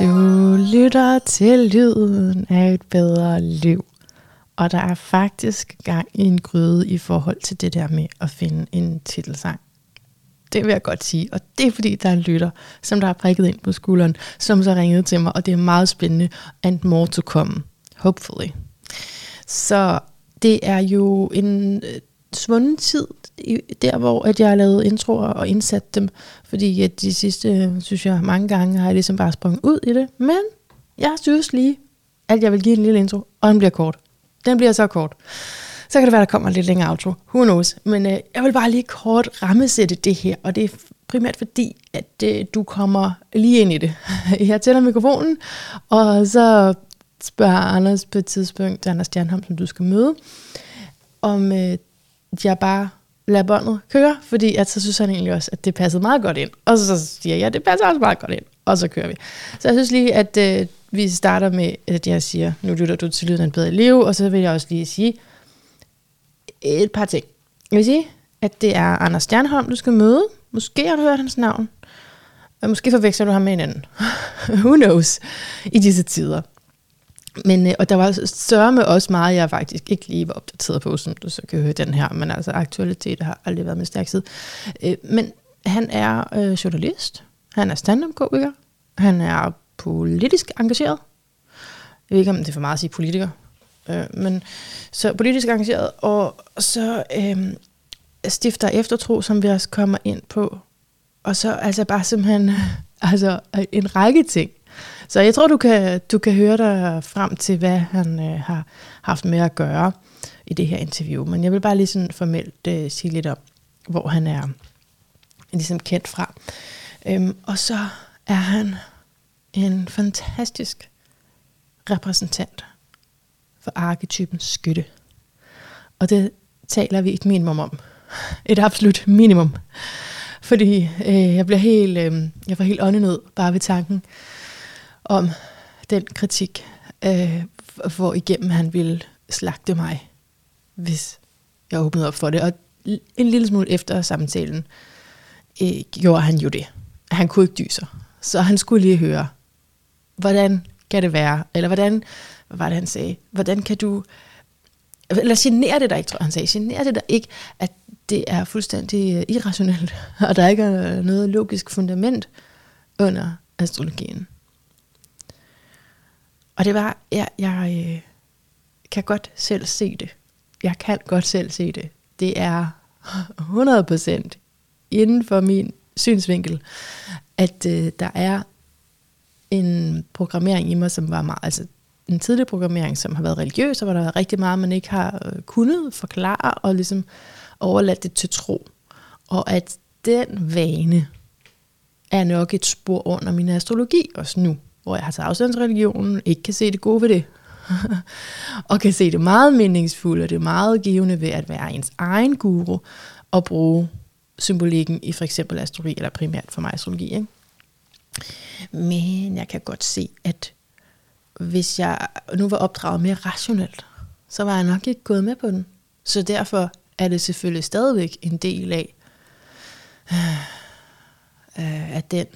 Du lytter til lyden af et bedre liv. Og der er faktisk gang i en gryde i forhold til det der med at finde en titelsang. Det vil jeg godt sige. Og det er fordi, der er en lytter, som der har prikket ind på skulderen, som så ringede til mig, og det er meget spændende. And more to come. Hopefully. Så det er jo en svunden tid, der hvor at jeg har lavet introer og indsat dem, fordi at de sidste, synes jeg, mange gange har jeg ligesom bare sprunget ud i det. Men jeg synes lige, at jeg vil give en lille intro, og den bliver kort. Den bliver så kort. Så kan det være, der kommer en lidt længere outro. Who knows? Men øh, jeg vil bare lige kort rammesætte det her, og det er primært fordi, at øh, du kommer lige ind i det. Jeg tænder mikrofonen, og så spørger Anders på et tidspunkt, Anders Stjernholm, som du skal møde, om øh, jeg bare lader båndet køre, fordi at så synes han egentlig også, at det passede meget godt ind. Og så siger jeg, ja, det passer også meget godt ind. Og så kører vi. Så jeg synes lige, at øh, vi starter med, at jeg siger, nu lytter du til lyden af en bedre liv, og så vil jeg også lige sige et par ting. Jeg vil sige, at det er Anders Stjernholm, du skal møde. Måske har du hørt hans navn. Og måske forveksler du ham med en anden. Who knows? I disse tider. Men, øh, og der var større med også meget, jeg faktisk ikke lige var opdateret på, som du så kan høre den her, men altså aktualitet har aldrig været med stærk side. Øh, men han er øh, journalist, han er stand-up-komiker, han er politisk engageret. Jeg ved ikke, om det er for meget at sige politiker, øh, men så politisk engageret, og så øh, stifter eftertro, som vi også kommer ind på. Og så altså bare simpelthen altså, en række ting. Så jeg tror, du kan, du kan høre dig frem til, hvad han øh, har haft med at gøre i det her interview. Men jeg vil bare lige sådan formelt øh, sige lidt om, hvor han er ligesom kendt fra. Øhm, og så er han en fantastisk repræsentant for arketypen skytte. Og det taler vi et minimum om. Et absolut minimum. Fordi øh, jeg bliver helt, øh, jeg får helt åndenød bare ved tanken om den kritik, øh, hvor igennem han ville slagte mig, hvis jeg åbnede op for det. Og en lille smule efter samtalen øh, gjorde han jo det. Han kunne ikke dyse. Så han skulle lige høre, hvordan kan det være, eller hvordan, hvad var det han sagde, hvordan kan du, eller generer det dig ikke, tror jeg han sagde, generer det dig ikke, at det er fuldstændig øh, irrationelt, og der ikke er noget logisk fundament under astrologien. Og det var, jeg, jeg øh, kan godt selv se det. Jeg kan godt selv se det. Det er 100% inden for min synsvinkel, at øh, der er en programmering i mig, som var meget, altså en tidlig programmering, som har været religiøs, og hvor der er rigtig meget, man ikke har øh, kunnet forklare, og ligesom overladt det til tro. Og at den vane er nok et spor under min astrologi også nu hvor jeg har taget afstandsreligionen, ikke kan se det gode ved det, og kan se det meget meningsfulde, og det meget givende ved at være ens egen guru, og bruge symbolikken i for eksempel astrologi, eller primært for mig astrologi. Ikke? Men jeg kan godt se, at hvis jeg nu var opdraget mere rationelt, så var jeg nok ikke gået med på den. Så derfor er det selvfølgelig stadigvæk en del af, øh, at den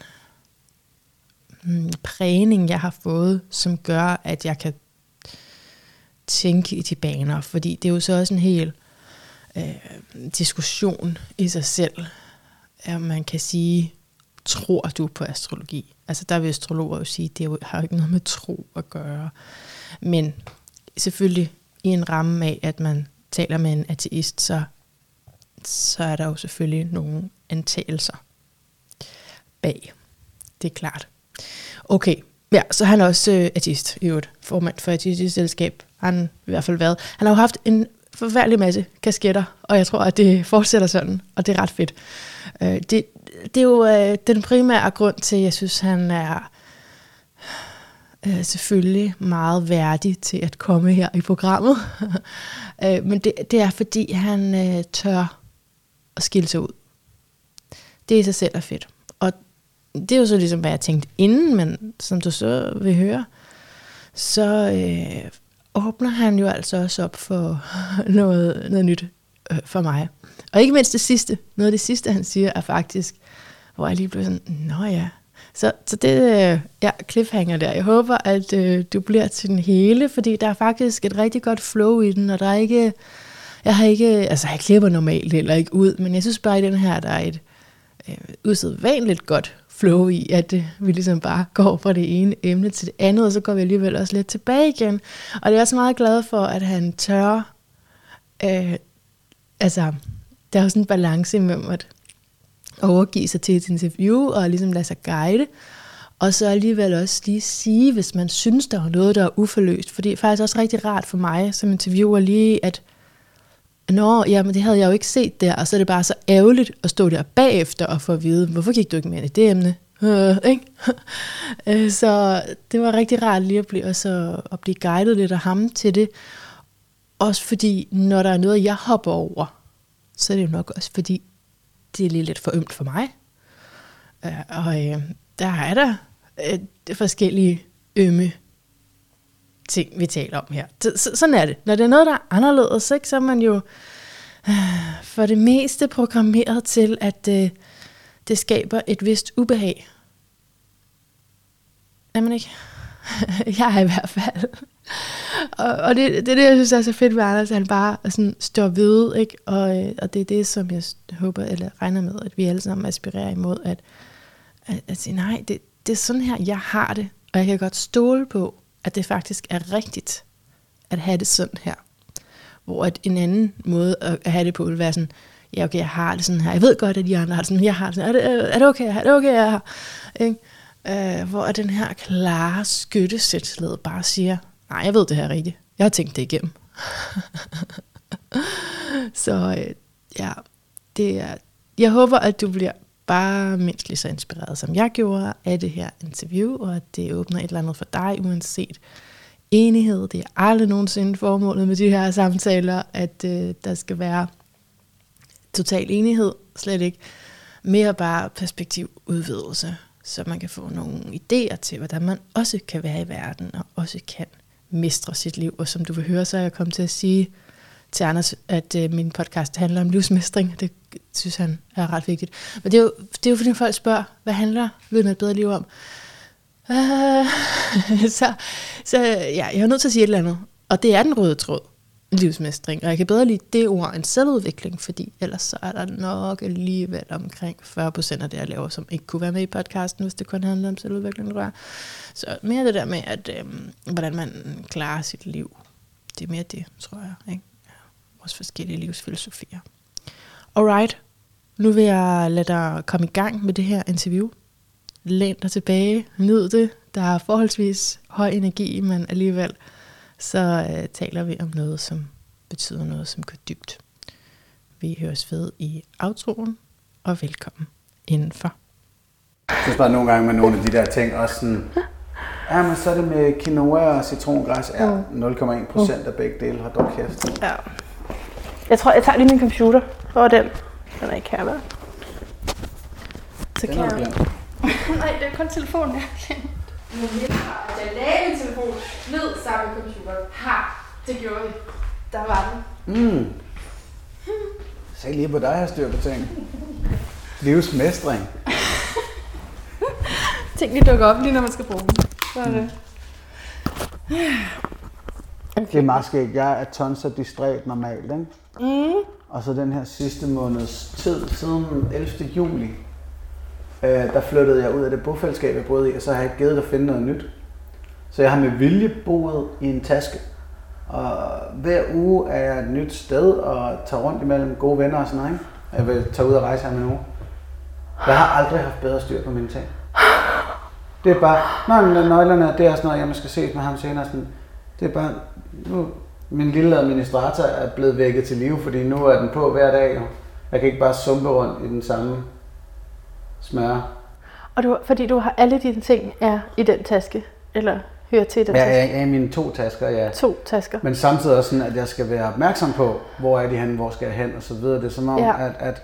mm, prægning, jeg har fået, som gør, at jeg kan tænke i de baner. Fordi det er jo så også en hel øh, diskussion i sig selv, at man kan sige, tror du på astrologi? Altså der vil astrologer jo sige, det har jo ikke noget med tro at gøre. Men selvfølgelig i en ramme af, at man taler med en ateist, så, så er der jo selvfølgelig nogle antagelser bag. Det er klart. Okay, ja, så han er også øh, artist i øvrigt, formand for Artistisk selskab. Han i hvert fald været. Han har jo haft en forfærdelig masse kasketter, og jeg tror, at det fortsætter sådan, og det er ret fedt. Øh, det, det er jo øh, den primære grund til, at jeg synes, han er øh, selvfølgelig meget værdig til at komme her i programmet. øh, men det, det er, fordi han øh, tør at skille sig ud. Det i sig selv er fedt det er jo så ligesom, hvad jeg tænkte inden, men som du så vil høre, så øh, åbner han jo altså også op for noget, noget nyt øh, for mig. Og ikke mindst det sidste. Noget af det sidste, han siger, er faktisk, hvor jeg lige blev sådan, nå ja, Så, så det øh, ja, cliffhanger der. Jeg håber, at øh, du bliver til den hele, fordi der er faktisk et rigtig godt flow i den, og der er ikke... Jeg har ikke... Altså, jeg klipper normalt heller ikke ud, men jeg synes bare, i den her, der er et øh, usædvanligt godt flow i, at øh, vi ligesom bare går fra det ene emne til det andet, og så går vi alligevel også lidt tilbage igen. Og det er også meget glad for, at han tør... Øh, altså, der er jo sådan en balance imellem at overgive sig til et interview og ligesom lade sig guide, og så alligevel også lige sige, hvis man synes, der er noget, der er uforløst. For det er faktisk også rigtig rart for mig som interviewer lige, at Nå, jamen det havde jeg jo ikke set der, og så er det bare så ærgerligt at stå der bagefter og få at vide, hvorfor gik du ikke mere i det emne? Øh, ikke? Så det var rigtig rart lige at blive, også at blive guidet lidt af ham til det. Også fordi, når der er noget, jeg hopper over, så er det jo nok også fordi, det er lige lidt for ømt for mig. Øh, og øh, der er der øh, forskellige ømme ting, vi taler om her. Så, sådan er det. Når det er noget, der er anderledes, ikke, så er man jo øh, for det meste programmeret til, at øh, det skaber et vist ubehag. Er man ikke? jeg er i hvert fald. og, og det, det er det, jeg synes er så fedt ved Anders, at han bare sådan står ved, ikke? Og, øh, og det er det, som jeg håber, eller regner med, at vi alle sammen aspirerer imod, at, at, at sige, nej, det, det er sådan her, jeg har det, og jeg kan godt stole på, at det faktisk er rigtigt at have det sådan her. Hvor at en anden måde at have det på vil være sådan, ja okay, jeg har det sådan her, jeg ved godt, at de andre har det sådan, jeg har det sådan, er det, er det okay, er det okay, jeg har, ikke? Øh, hvor den her klare skyttesætsled bare siger, nej, jeg ved det her rigtigt, jeg har tænkt det igennem. Så øh, ja, det er, jeg håber, at du bliver bare mindst lige så inspireret, som jeg gjorde af det her interview, og at det åbner et eller andet for dig, uanset enighed. Det er aldrig nogensinde formålet med de her samtaler, at øh, der skal være total enighed, slet ikke. Mere bare perspektivudvidelse, så man kan få nogle idéer til, hvordan man også kan være i verden, og også kan mestre sit liv. Og som du vil høre, så er jeg kommet til at sige til Anders, at øh, min podcast handler om livsmestring. Det synes han er ret vigtigt. Men det er jo, det er jo fordi folk spørger, hvad handler Lyden af et bedre liv om? Uh, så så ja, jeg er nødt til at sige et eller andet. Og det er den røde tråd, livsmestring. Og jeg kan bedre lide det ord end selvudvikling, fordi ellers så er der nok alligevel omkring 40% af det, jeg laver, som ikke kunne være med i podcasten, hvis det kun handler om selvudvikling, tror jeg. Så mere det der med, at øh, hvordan man klarer sit liv. Det er mere det, tror jeg. Ikke? Vores forskellige livsfilosofier. Alright, nu vil jeg lade dig komme i gang med det her interview. Læn dig tilbage, nyd det. Der er forholdsvis høj energi, men alligevel så øh, taler vi om noget, som betyder noget, som går dybt. Vi høres ved i outroen, og velkommen indenfor. Jeg synes bare nogle gange med nogle af de der ting, også sådan, ja, men så er det med quinoa og citrongræs, ja, 0,1 procent af begge dele, har dog kæft. Ja. Jeg tror, jeg tager lige min computer. Hvor er den? Den er ikke her, hvad? Så kan jeg... Nej, det er kun telefonen, jeg har glemt. Jeg har, lagde min telefon ned sammen med computeren. Ha, det gjorde vi. Der var den. Mm. Se lige på dig, jeg styr på ting. Livsmestring. Ting lige dukker op, lige når man skal bruge dem. Så er det. Okay. Det er meget skægt. Jeg er tons af distræt normalt, ikke? Mm. Og så den her sidste måneds tid, siden 11. juli, øh, der flyttede jeg ud af det bofællesskab, jeg boede i, og så har jeg givet at finde noget nyt. Så jeg har med vilje boet i en taske. Og hver uge er jeg et nyt sted og tager rundt imellem gode venner og sådan noget. Ikke? Jeg vil tage ud og rejse her med nogen. Jeg har aldrig haft bedre styr på mine ting. Det er bare, nej, men nøglerne, det er sådan noget, jeg måske ses med ham senere. Sådan, det er bare, nu, min lille administrator er blevet vækket til live, fordi nu er den på hver dag. Jo. Jeg kan ikke bare sumpe rundt i den samme smør. Og du, fordi du har alle dine ting er i den taske, eller hører til den ja, taske? Ja, ja, mine to tasker, ja. To tasker. Men samtidig også sådan, at jeg skal være opmærksom på, hvor er de hen, hvor skal jeg hen, og så videre. Det er som om, ja. at, at,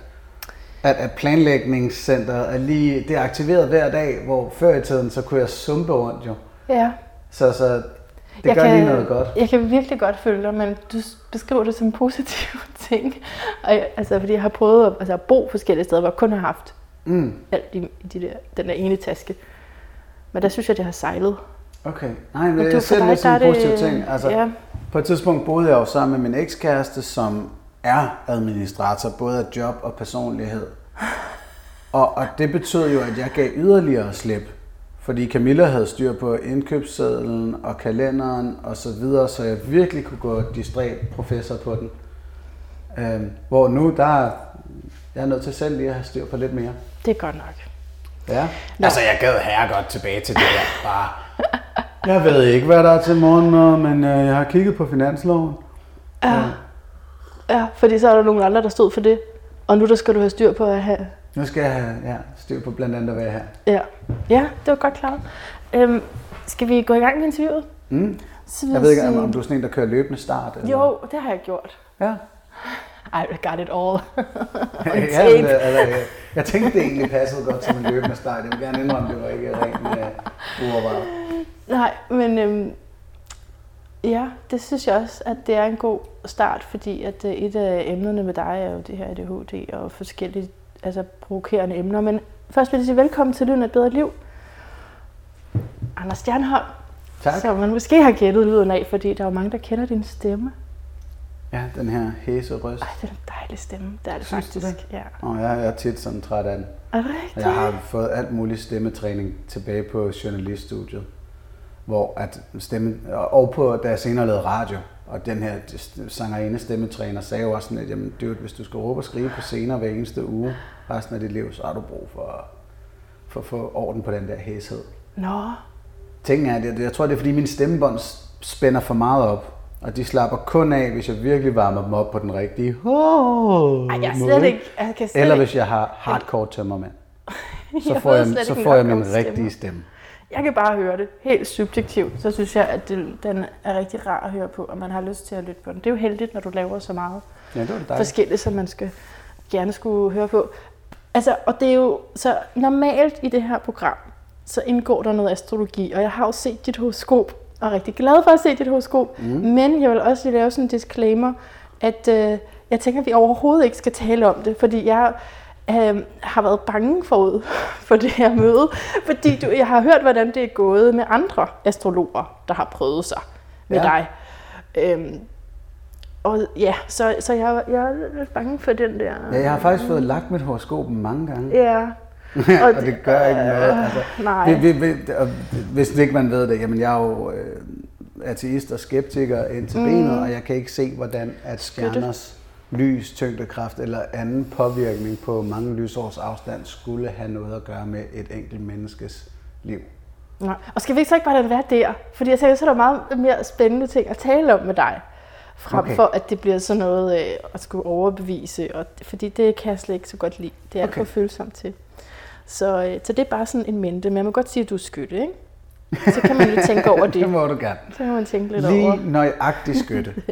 at, at planlægningscenteret er lige, det er aktiveret hver dag, hvor før i tiden, så kunne jeg sumpe rundt jo. Ja. Så, så det jeg gør kan, lige noget godt. Jeg kan virkelig godt følge dig, men du beskriver det som positive ting. Og jeg, altså, fordi jeg har prøvet at, altså, at bo forskellige steder, hvor jeg kun har haft Mm. alt i, de der, den der ene taske. Men der synes jeg, det har sejlet. Okay. Nej, men Men jeg ser det som en positiv det- ting. Altså, ja. På et tidspunkt boede jeg jo sammen med min ekskæreste, som er administrator, både af job og personlighed. Og, og det betød jo, at jeg gav yderligere slip. Fordi Camilla havde styr på indkøbssedlen og kalenderen og så videre, så jeg virkelig kunne gå distræt professor på den. Øhm, hvor nu, der er jeg er nødt til selv lige at have styr på lidt mere. Det er godt nok. Ja. Altså, jeg gad her godt tilbage til det der. Bare, jeg ved ikke, hvad der er til morgen, men øh, jeg har kigget på finansloven. Ja. ja, fordi så er der nogle andre, der stod for det. Og nu der skal du have styr på at have... Nu skal jeg have ja, styr på blandt andet at være her. Ja, ja det var godt klart. Øhm, skal vi gå i gang med interviewet? Mm. Så Jeg ved ikke, om, om du er sådan en, der kører løbende start? Eller? Jo, det har jeg gjort. Ja. I got it all. ja men, øh, altså, jeg, jeg tænkte, det egentlig passede godt som en løbende start. Jeg vil gerne indrømme, det var ikke rent uh, uovervejet. Nej, men øhm, ja, det synes jeg også, at det er en god start, fordi at øh, et af emnerne med dig er jo det her ADHD og forskellige altså provokerende emner. Men først vil jeg sige velkommen til Lyden af et bedre liv. Anders Stjernholm, Tak. som man måske har gættet lyden af, fordi der er jo mange, der kender din stemme. Ja, den her hæse røst. Ej, det er en dejlig stemme. Det er det Synes faktisk. Ja. Og jeg er tit sådan træt af den. Er det rigtigt? Jeg har fået alt muligt stemmetræning tilbage på journaliststudiet, hvor at stemme, og på, da jeg senere lavede radio, og den her sangerinde stemmetræner sagde jo også sådan, at jamen, dude, hvis du skal råbe og skrive på scener hver eneste uge resten af dit liv, så har du brug for, for at få orden på den der hæshed. Nå, Tingen er, det, jeg tror, det er fordi min stemmebånd spænder for meget op, og de slapper kun af, hvis jeg virkelig varmer dem op på den rigtige. Oh, Ej, jeg slet ikke... Jeg kan slet Eller hvis jeg har hardcore tømmermand. Så Jeg får jeg, så får jeg min rigtige stemme. Jeg kan bare høre det helt subjektivt, så synes jeg, at det, den er rigtig rar at høre på, og man har lyst til at lytte på den. Det er jo heldigt, når du laver så meget Ja, det var det dejligt. forskelligt, som man skal gerne skulle høre på. Altså, og det er jo så normalt i det her program, så indgår der noget astrologi, og jeg har jo set dit horoskop, og er rigtig glad for at se dit horoskop, mm. men jeg vil også lige lave sådan en disclaimer, at øh, jeg tænker, at vi overhovedet ikke skal tale om det, fordi jeg øh, har været bange forud for det her møde, fordi du, jeg har hørt, hvordan det er gået med andre astrologer, der har prøvet sig med Ja. dig. Øhm, og ja, så, så jeg, jeg er lidt bange for den der... Ja, jeg har faktisk fået lagt mit horoskop mange gange. Ja. og det gør ikke noget. Altså, nej. Vi, vi, vi, og hvis ikke man ved det, jamen jeg er jo øh, ateist og skeptiker ind til mm. benet, og jeg kan ikke se, hvordan at stjerners lys, tyngdekraft eller anden påvirkning på mange lysårs afstand skulle have noget at gøre med et enkelt menneskes liv. Nej. Og skal vi ikke så ikke bare lade det være der? Fordi jeg tænker, så er der meget mere spændende ting at tale om med dig. Frem Okay. for, at det bliver sådan noget øh, at skulle overbevise. Og, fordi det kan jeg slet ikke så godt lide. Det er okay. For følsomt til. Så, øh, så det er bare sådan en mente. Men jeg må godt sige, at du er skytte, ikke? Så kan man jo tænke over Det det. må du gerne. Så kan man tænke lidt over. Lige nøjagtig skytte.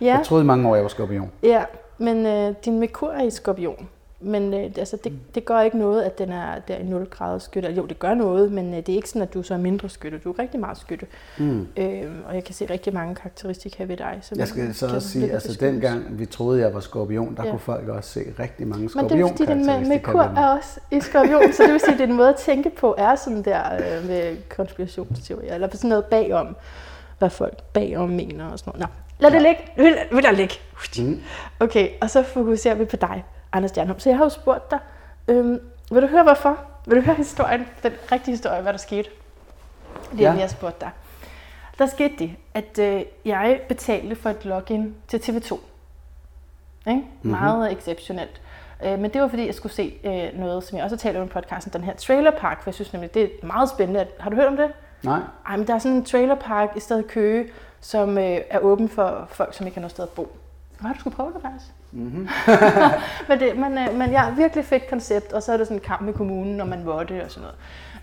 Ja, Jeg troede i mange år, jeg var skorpion. ja men øh, din Merkur er i skorpion. Men øh, altså, det, det gør ikke noget, at den er der i 0 grader skytte. Jo, det gør noget, men øh, det er ikke sådan, at du så er mindre skytte. Du er rigtig meget skytte. Mm. Øh, og jeg kan se rigtig mange karakteristika ved dig. Som Jeg skal så også sige, altså beskrives. dengang vi troede, jeg var skorpion, der Ja. kunne folk også se rigtig mange Men det er fordi, den med, kur er også i skorpion, så det vil sige, at det er en måde at tænke på, er sådan der øh, med konspirationsteorier, eller sådan noget bagom, hvad folk bagom mener og sådan noget. Nå, lad det ligge. Vi lader- Vi lader ligge. Okay, og så fokuserer vi på dig, Anders Stjernholm. Så jeg har jo spurgt dig, øhm, vil du høre hvorfor? Vil du høre historien, den rigtige historie, hvad der skete? Det er, Ja. ja. vi har spurgt dig. Der skete det, at øh, jeg betalte for et login til TV2. Ikke? Mm-hmm. Meget exceptionelt. Øh, men det var fordi, jeg skulle se øh, noget, som jeg også har talt om i podcasten, den her Trailer Park, for jeg synes nemlig, det er meget spændende. Har du hørt om det? Nej, Ej, men der er sådan en Trailer Park i stedet Køge, som øh, er åben for folk, som ikke har noget sted at bo. Nej, du skulle prøve det faktisk. Mhm. men, det, men, øh, men ja, virkelig fedt koncept, og så er det sådan en kamp med kommunen, når man måtte og sådan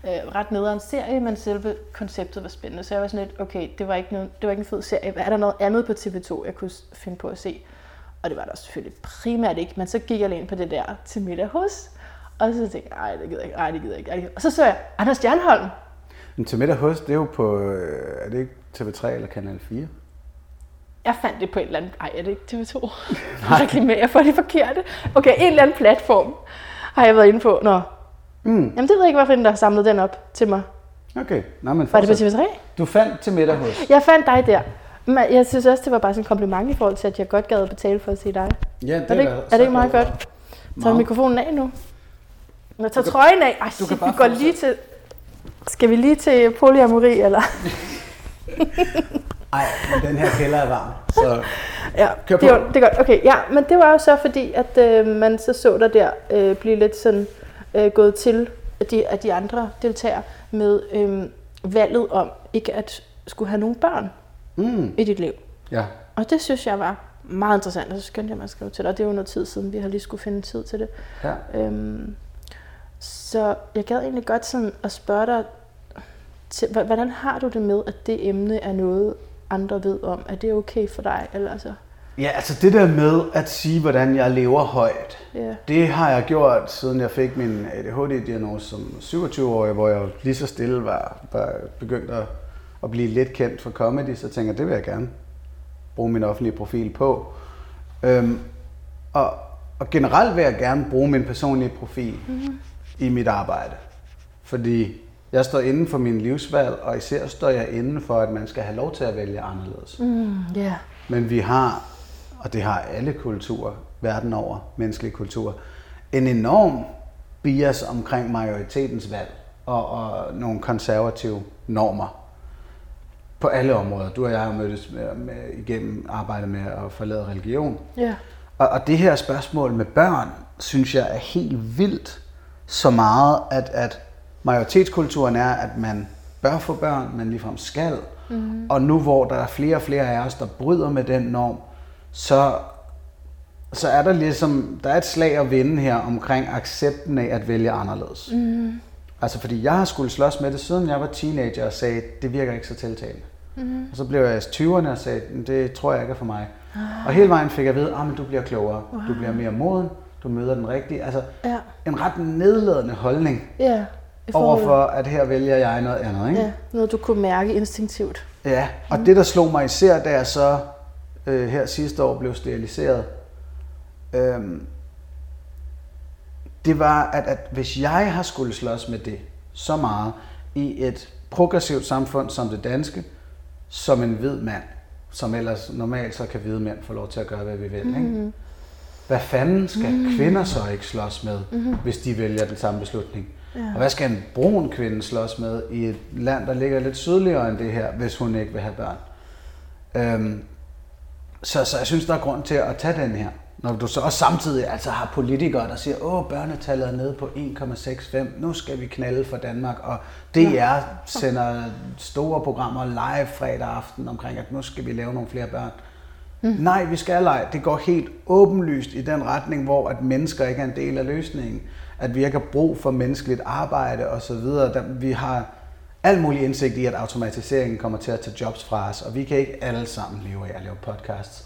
noget. Øh, ret nederen serie, men selve konceptet var spændende. Så jeg var sådan lidt, okay, det var ikke, noget, det var ikke en fed serie. Er der noget andet på TV2, jeg kunne finde på at se? Og det var der selvfølgelig primært ikke, men så gik jeg ind på det der til middag hos. Og så tænkte jeg, ej, det gider jeg ikke, ej, det gider jeg ikke. ej, det gider jeg ikke. Og så så jeg Anders Stjernholm. men til middag hos, det er jo på, øh, er det ikke TV3 eller Kanal 4? Jeg fandt det på en eller anden... Ej, er det ikke TV2? Reklamerer for det forkerte. Okay, en eller anden platform har jeg været inde på. Nå. Mm. Jamen, det ved jeg ikke, hvorfor den der har samlet den op til mig. Okay, Nå, men Var det på fortsæt. TV3? Du fandt til middag hos. Jeg fandt dig der. Men jeg synes også, det var bare sådan en kompliment i forhold til, at jeg godt gad at betale for at se dig. Ja, Er det, ikke, er det ikke meget godt? Tager du Meget. mikrofonen af nu? Jeg tager trøjen af. Ej, shit, vi går lige til... Skal vi lige til polyamori, eller? Ej, men den her kælder er varm. Så Ja, Kør det, på. er, det er godt. Okay, ja, men det var jo så fordi, at øh, man så så der der øh, blive lidt sådan øh, gået til af de, af de andre deltagere med øh, valget om ikke at skulle have nogen børn mm, i dit liv. ja. Og det synes jeg var meget interessant, og så skyndte jeg mig at skrive til dig. Det er jo noget tid siden, vi har lige skulle finde tid til det. ja. Øhm, så jeg gad egentlig godt sådan at spørge dig, til, hvordan har du det med, at det emne er noget, andre ved om? Er det okay for dig? Eller altså, Ja, altså det der med at sige, hvordan jeg lever højt, ja. det har jeg gjort, siden jeg fik min ADHD-diagnose som 27-årig, hvor jeg lige så stille var, var begyndt at, at blive lidt kendt for comedy, så tænker jeg, det vil jeg gerne bruge min offentlige profil på. Øhm, og, og generelt vil jeg gerne bruge min personlige profil mm-hmm. i mit arbejde. Fordi jeg står inden for min livsvalg, og især står jeg inden for, at man skal have lov til at vælge anderledes. Mm, ja. Men vi har, og det har alle kulturer verden over, menneskelige kulturer, en enorm bias omkring majoritetens valg og, og nogle konservative normer på alle områder. Du og jeg har mødtes med, med, igennem arbejdet med at forlade religion. Ja. Og, og det her spørgsmål med børn, synes jeg er helt vildt så meget, at, at majoritetskulturen er, at man bør få børn, man ligefrem skal. Mm. Og nu hvor der er flere og flere af os, der bryder med den norm, så, så er der ligesom, der er et slag at vinde her omkring accepten af at vælge anderledes. Mm. Altså fordi jeg har skulle slås med det, siden jeg var teenager og sagde, det virker ikke så tiltalende. Mm. Og så blev jeg i 20'erne og sagde, det tror jeg ikke er for mig. Ah. Og hele vejen fik jeg at vide, at du bliver klogere, wow. du bliver mere moden, du møder den rigtige. Altså Ja. en ret nedladende holdning Ja. Overfor, at her vælger jeg noget andet. Ikke? Ja, noget du kunne mærke instinktivt. Ja, og det der slog mig især, da jeg så øh, her sidste år blev steriliseret, øhm, det var, at, at hvis jeg har skulle slås med det så meget i et progressivt samfund som det danske, som en hvid mand, som ellers normalt så kan hvide mænd få lov til at gøre, hvad vi vil. Ikke? Hvad fanden skal mm. kvinder så ikke slås med, mm-hmm. hvis de vælger den samme beslutning? Ja. Og hvad skal en brun kvinde slås med i et land, der ligger lidt sydligere end det her, hvis hun ikke vil have børn? Øhm, så, så jeg synes, der er grund til at tage den her. Når du så også samtidig altså har politikere, der siger, åh, børnetallet er nede på 1,65, nu skal vi knalde for Danmark, og DR sender store programmer live fredag aften omkring, at nu skal vi lave nogle flere børn. Mm. Nej, vi skal ej. Det går helt åbenlyst i den retning, hvor at mennesker ikke er en del af løsningen. At vi ikke har brug for menneskeligt arbejde osv. Vi har al mulig indsigt i, at automatiseringen kommer til at tage jobs fra os, og vi kan ikke alle sammen leve af at lave podcasts.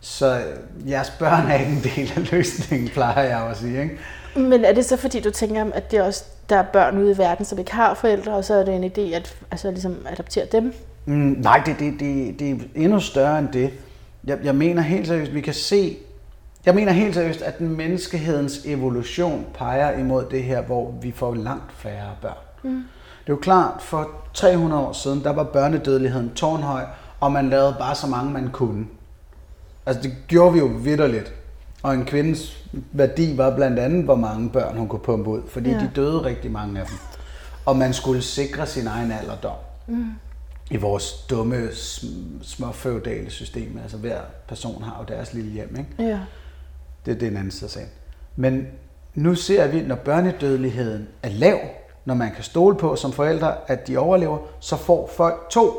Så jeres børn er ikke en del af løsningen, plejer jeg at sige. Ikke? Men er det så fordi, du tænker, at det er også, der er børn ude i verden, som ikke har forældre, og så er det en idé at altså, ligesom adoptere dem? Mm, nej, det, det, det, det er endnu større end det. Jeg, jeg mener helt seriøst, vi kan se, jeg mener helt seriøst, at menneskehedens evolution peger imod det her, hvor vi får langt færre børn. Mm. Det er jo klart, for 300 år siden, der var børnedødeligheden tårnhøj, og man lavede bare så mange, man kunne. Altså det gjorde vi jo vidderligt. Og en kvindes værdi var blandt andet, hvor mange børn hun kunne pumpe ud, fordi Ja. de døde rigtig mange af dem. Og man skulle sikre sin egen alderdom. Mm. I vores dumme, sm- små feudale system. Altså hver person har jo deres lille hjem, ikke? Ja. Det, det er en anden side af sagen. Men nu ser vi, når børnedødeligheden er lav, når man kan stole på som forældre, at de overlever, så får folk to.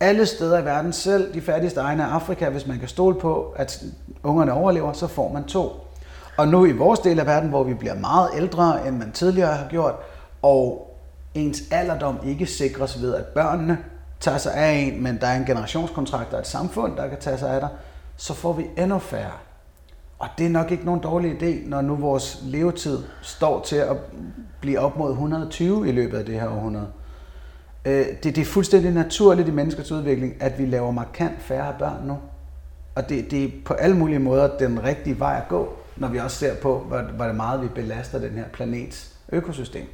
Alle steder i verden, selv de fattigste egne af Afrika, hvis man kan stole på, at ungerne overlever, så får man to. Og nu i vores del af verden, hvor vi bliver meget ældre, end man tidligere har gjort, og ens alderdom ikke sikres ved, at børnene tager sig af en, men der er en generationskontrakt og et samfund, der kan tage sig af dig, så får vi endnu færre. Og det er nok ikke nogen dårlig idé, når nu vores levetid står til at blive op mod 120 i løbet af det her århundrede. Øh, Det, det er fuldstændig naturligt i menneskets udvikling, at vi laver markant færre børn nu. Og det, det er på alle mulige måder den rigtige vej at gå, når vi også ser på, hvor, hvor meget vi belaster den her planets økosystem.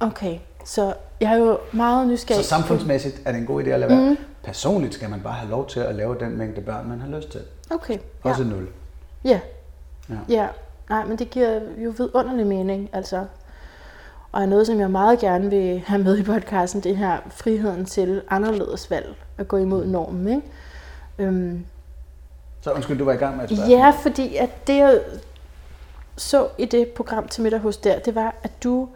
Okay. Så jeg er jo meget nysgerrig. Så samfundsmæssigt er det en god idé at lade være. Mm. Personligt skal man bare have lov til at lave den mængde børn, man har lyst til. Okay. Også nul. Ja. Ja. Ja. Nej, men det giver jo vidunderlig mening, altså. Og er noget, som jeg meget gerne vil have med i podcasten, det her friheden til anderledes valg, at gå imod normen, ikke? Øhm, Så undskyld, du var i gang med et spørgsmål. Ja, fordi at det jeg så i det program til middag hos der, det var, at du,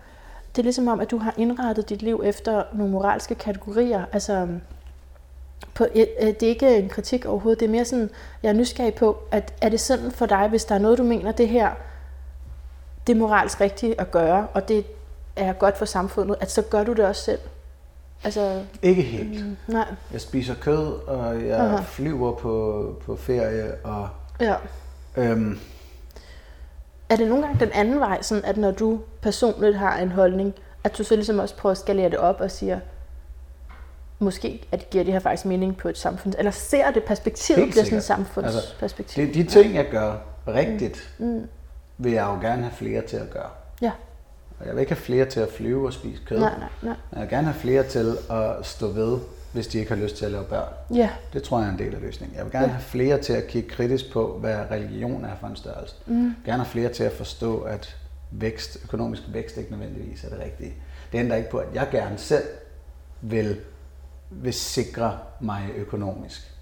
det er ligesom om, at du har indrettet dit liv efter nogle moralske kategorier. Altså, på, et- øh, det er ikke en kritik overhovedet, det er mere sådan, jeg er nysgerrig på, at er det sådan for dig, hvis der er noget, du mener, det her, det er moralsk rigtigt at gøre, og det er godt for samfundet, at så gør du det også selv? Altså, Ikke helt. mm, nej, Jeg spiser kød, og jeg Aha. flyver på, på ferie, og ja. øhm, Er det nogle gange den anden vej, sådan at når du personligt har en holdning, at du så ligesom også prøver at skalere det op og siger, måske at det giver det her faktisk mening på et samfund, eller ser det perspektivet bliver sådan et samfundsperspektiv? det, de ting, jeg gør rigtigt, Mm. vil jeg jo gerne have flere til at gøre. Ja, Og jeg vil ikke have flere til at flyve og spise kød. nej, nej, nej. Jeg vil gerne have flere til at stå ved, hvis de ikke har lyst til at lave børn. Ja, Det tror jeg er en del af løsningen. Jeg vil gerne Ja. have flere til at kigge kritisk på, hvad religion er for en størrelse. mm. Jeg vil gerne have flere til at forstå, at vækst, økonomisk vækst ikke nødvendigvis er det rigtige. Det ændrer ikke på, at jeg gerne selv vil, vil sikre mig økonomisk.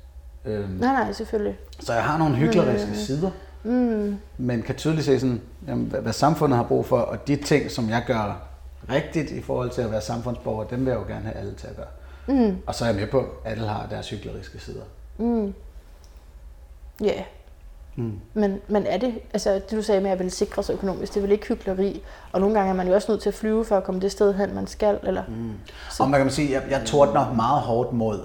Øhm, nej, nej, selvfølgelig. så jeg har nogle hykleriske sider, Mm. men kan tydeligt se, sådan, jamen, hvad, hvad samfundet har brug for, og de ting, som jeg gør rigtigt i forhold til at være samfundsborger, dem vil jeg jo gerne have alle til at gøre. Mm. Og så er jeg med på, at alle har deres hykleriske sider. Mm. Ja, yeah. Mm. men, men er det, altså det du sagde med, at jeg vil sikre sig økonomisk, det er vel ikke hykleri, og nogle gange er man jo også nødt til at flyve for at komme det sted hen, man skal, eller? Mm. Og man kan sige, jeg, jeg tordner meget hårdt mod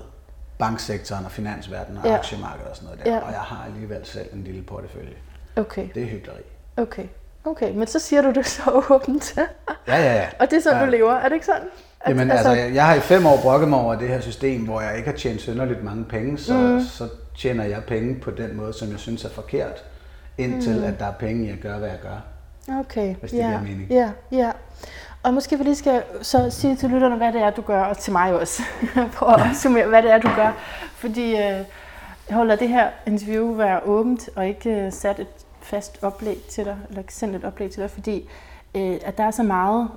banksektoren og finansverdenen og Ja. aktiemarkedet og sådan noget der. Ja. Og jeg har alligevel selv en lille portefølje. Okay, Det er hyggeleri. okay, okay, men så siger du det så åbent, Ja, ja, ja. og det er sådan, Ja. du lever, er det ikke sådan? At- Jamen altså, jeg, jeg har i fem år brokket mig over det her system, hvor jeg ikke har tjent synderligt mange penge, så, mm. så tjener jeg penge på den måde, som jeg synes er forkert, indtil mm. at der er penge i at gøre, hvad jeg gør. Okay, Hvis det ja, giver mening. Ja, ja. Og måske vi lige skal så sige til lytterne, hvad det er, du gør, og til mig også. Prøv at opsummere, hvad det er, du gør. Fordi øh, jeg holder det her interview være åbent, og ikke øh, sat et fast oplæg til dig, eller sendt et oplæg til dig, fordi øh, at der er så meget,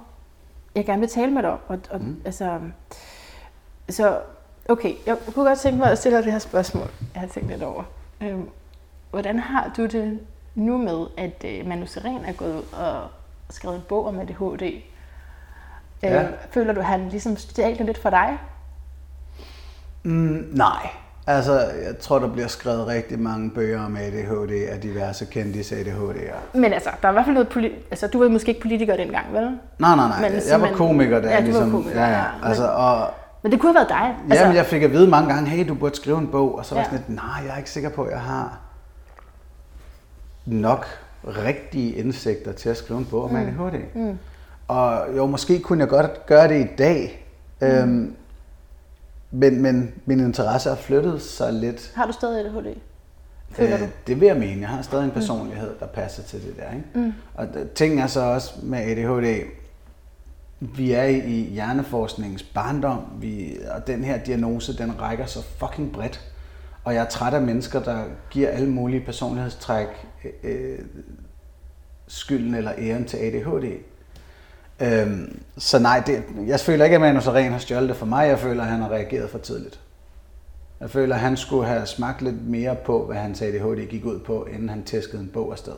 jeg gerne vil tale med dig om. Og, og, mm. altså, så okay, jeg kunne godt tænke mig at stille dig det her spørgsmål, jeg har tænkt lidt over. Øhm, hvordan har du det nu med, at øh, Manu Seren er gået ud og skrevet en bog om ADHD? Ja. Øh, føler du, at han ligesom stjal det lidt for dig? Mm, nej. Altså, jeg tror, der bliver skrevet rigtig mange bøger om ADHD af diverse kendte ADHD'ere. Men altså, der er i hvert fald noget poli- altså, du var måske ikke politiker dengang, vel? Nej, nej, nej. Men jeg var komiker der. Ja, ligesom, komiker, ja, ja. ja. Altså, og, Men det kunne have været dig. Altså, Jamen, jeg fik at vide mange gange, hey, du burde skrive en bog, og så var Ja. sådan lidt, nej, jeg er ikke sikker på, at jeg har nok rigtige indsigter til at skrive en bog om Mm. ADHD. Mm. Og jo, måske kunne jeg godt gøre det i dag, mm. øhm, men, men min interesse har flyttet sig lidt. Har du stadig ADHD? Føler du? Øh, det vil jeg mene. Jeg har stadig en personlighed, der passer til det der. Ikke? Mm. Og ting er så også med ADHD, vi er i, hjerneforskningens barndom, vi, og den her diagnose, den rækker så fucking bredt. Og jeg er træt af mennesker, der giver alle mulige personlighedstræk øh, skylden eller æren til ADHD. Øhm, så nej, det, jeg føler ikke, at Manu Seren har stjålet det for mig. Jeg føler, at han har reageret for tidligt. Jeg føler, at han skulle have smagt lidt mere på, hvad hans ADHD gik ud på, inden han tæskede en bog afsted.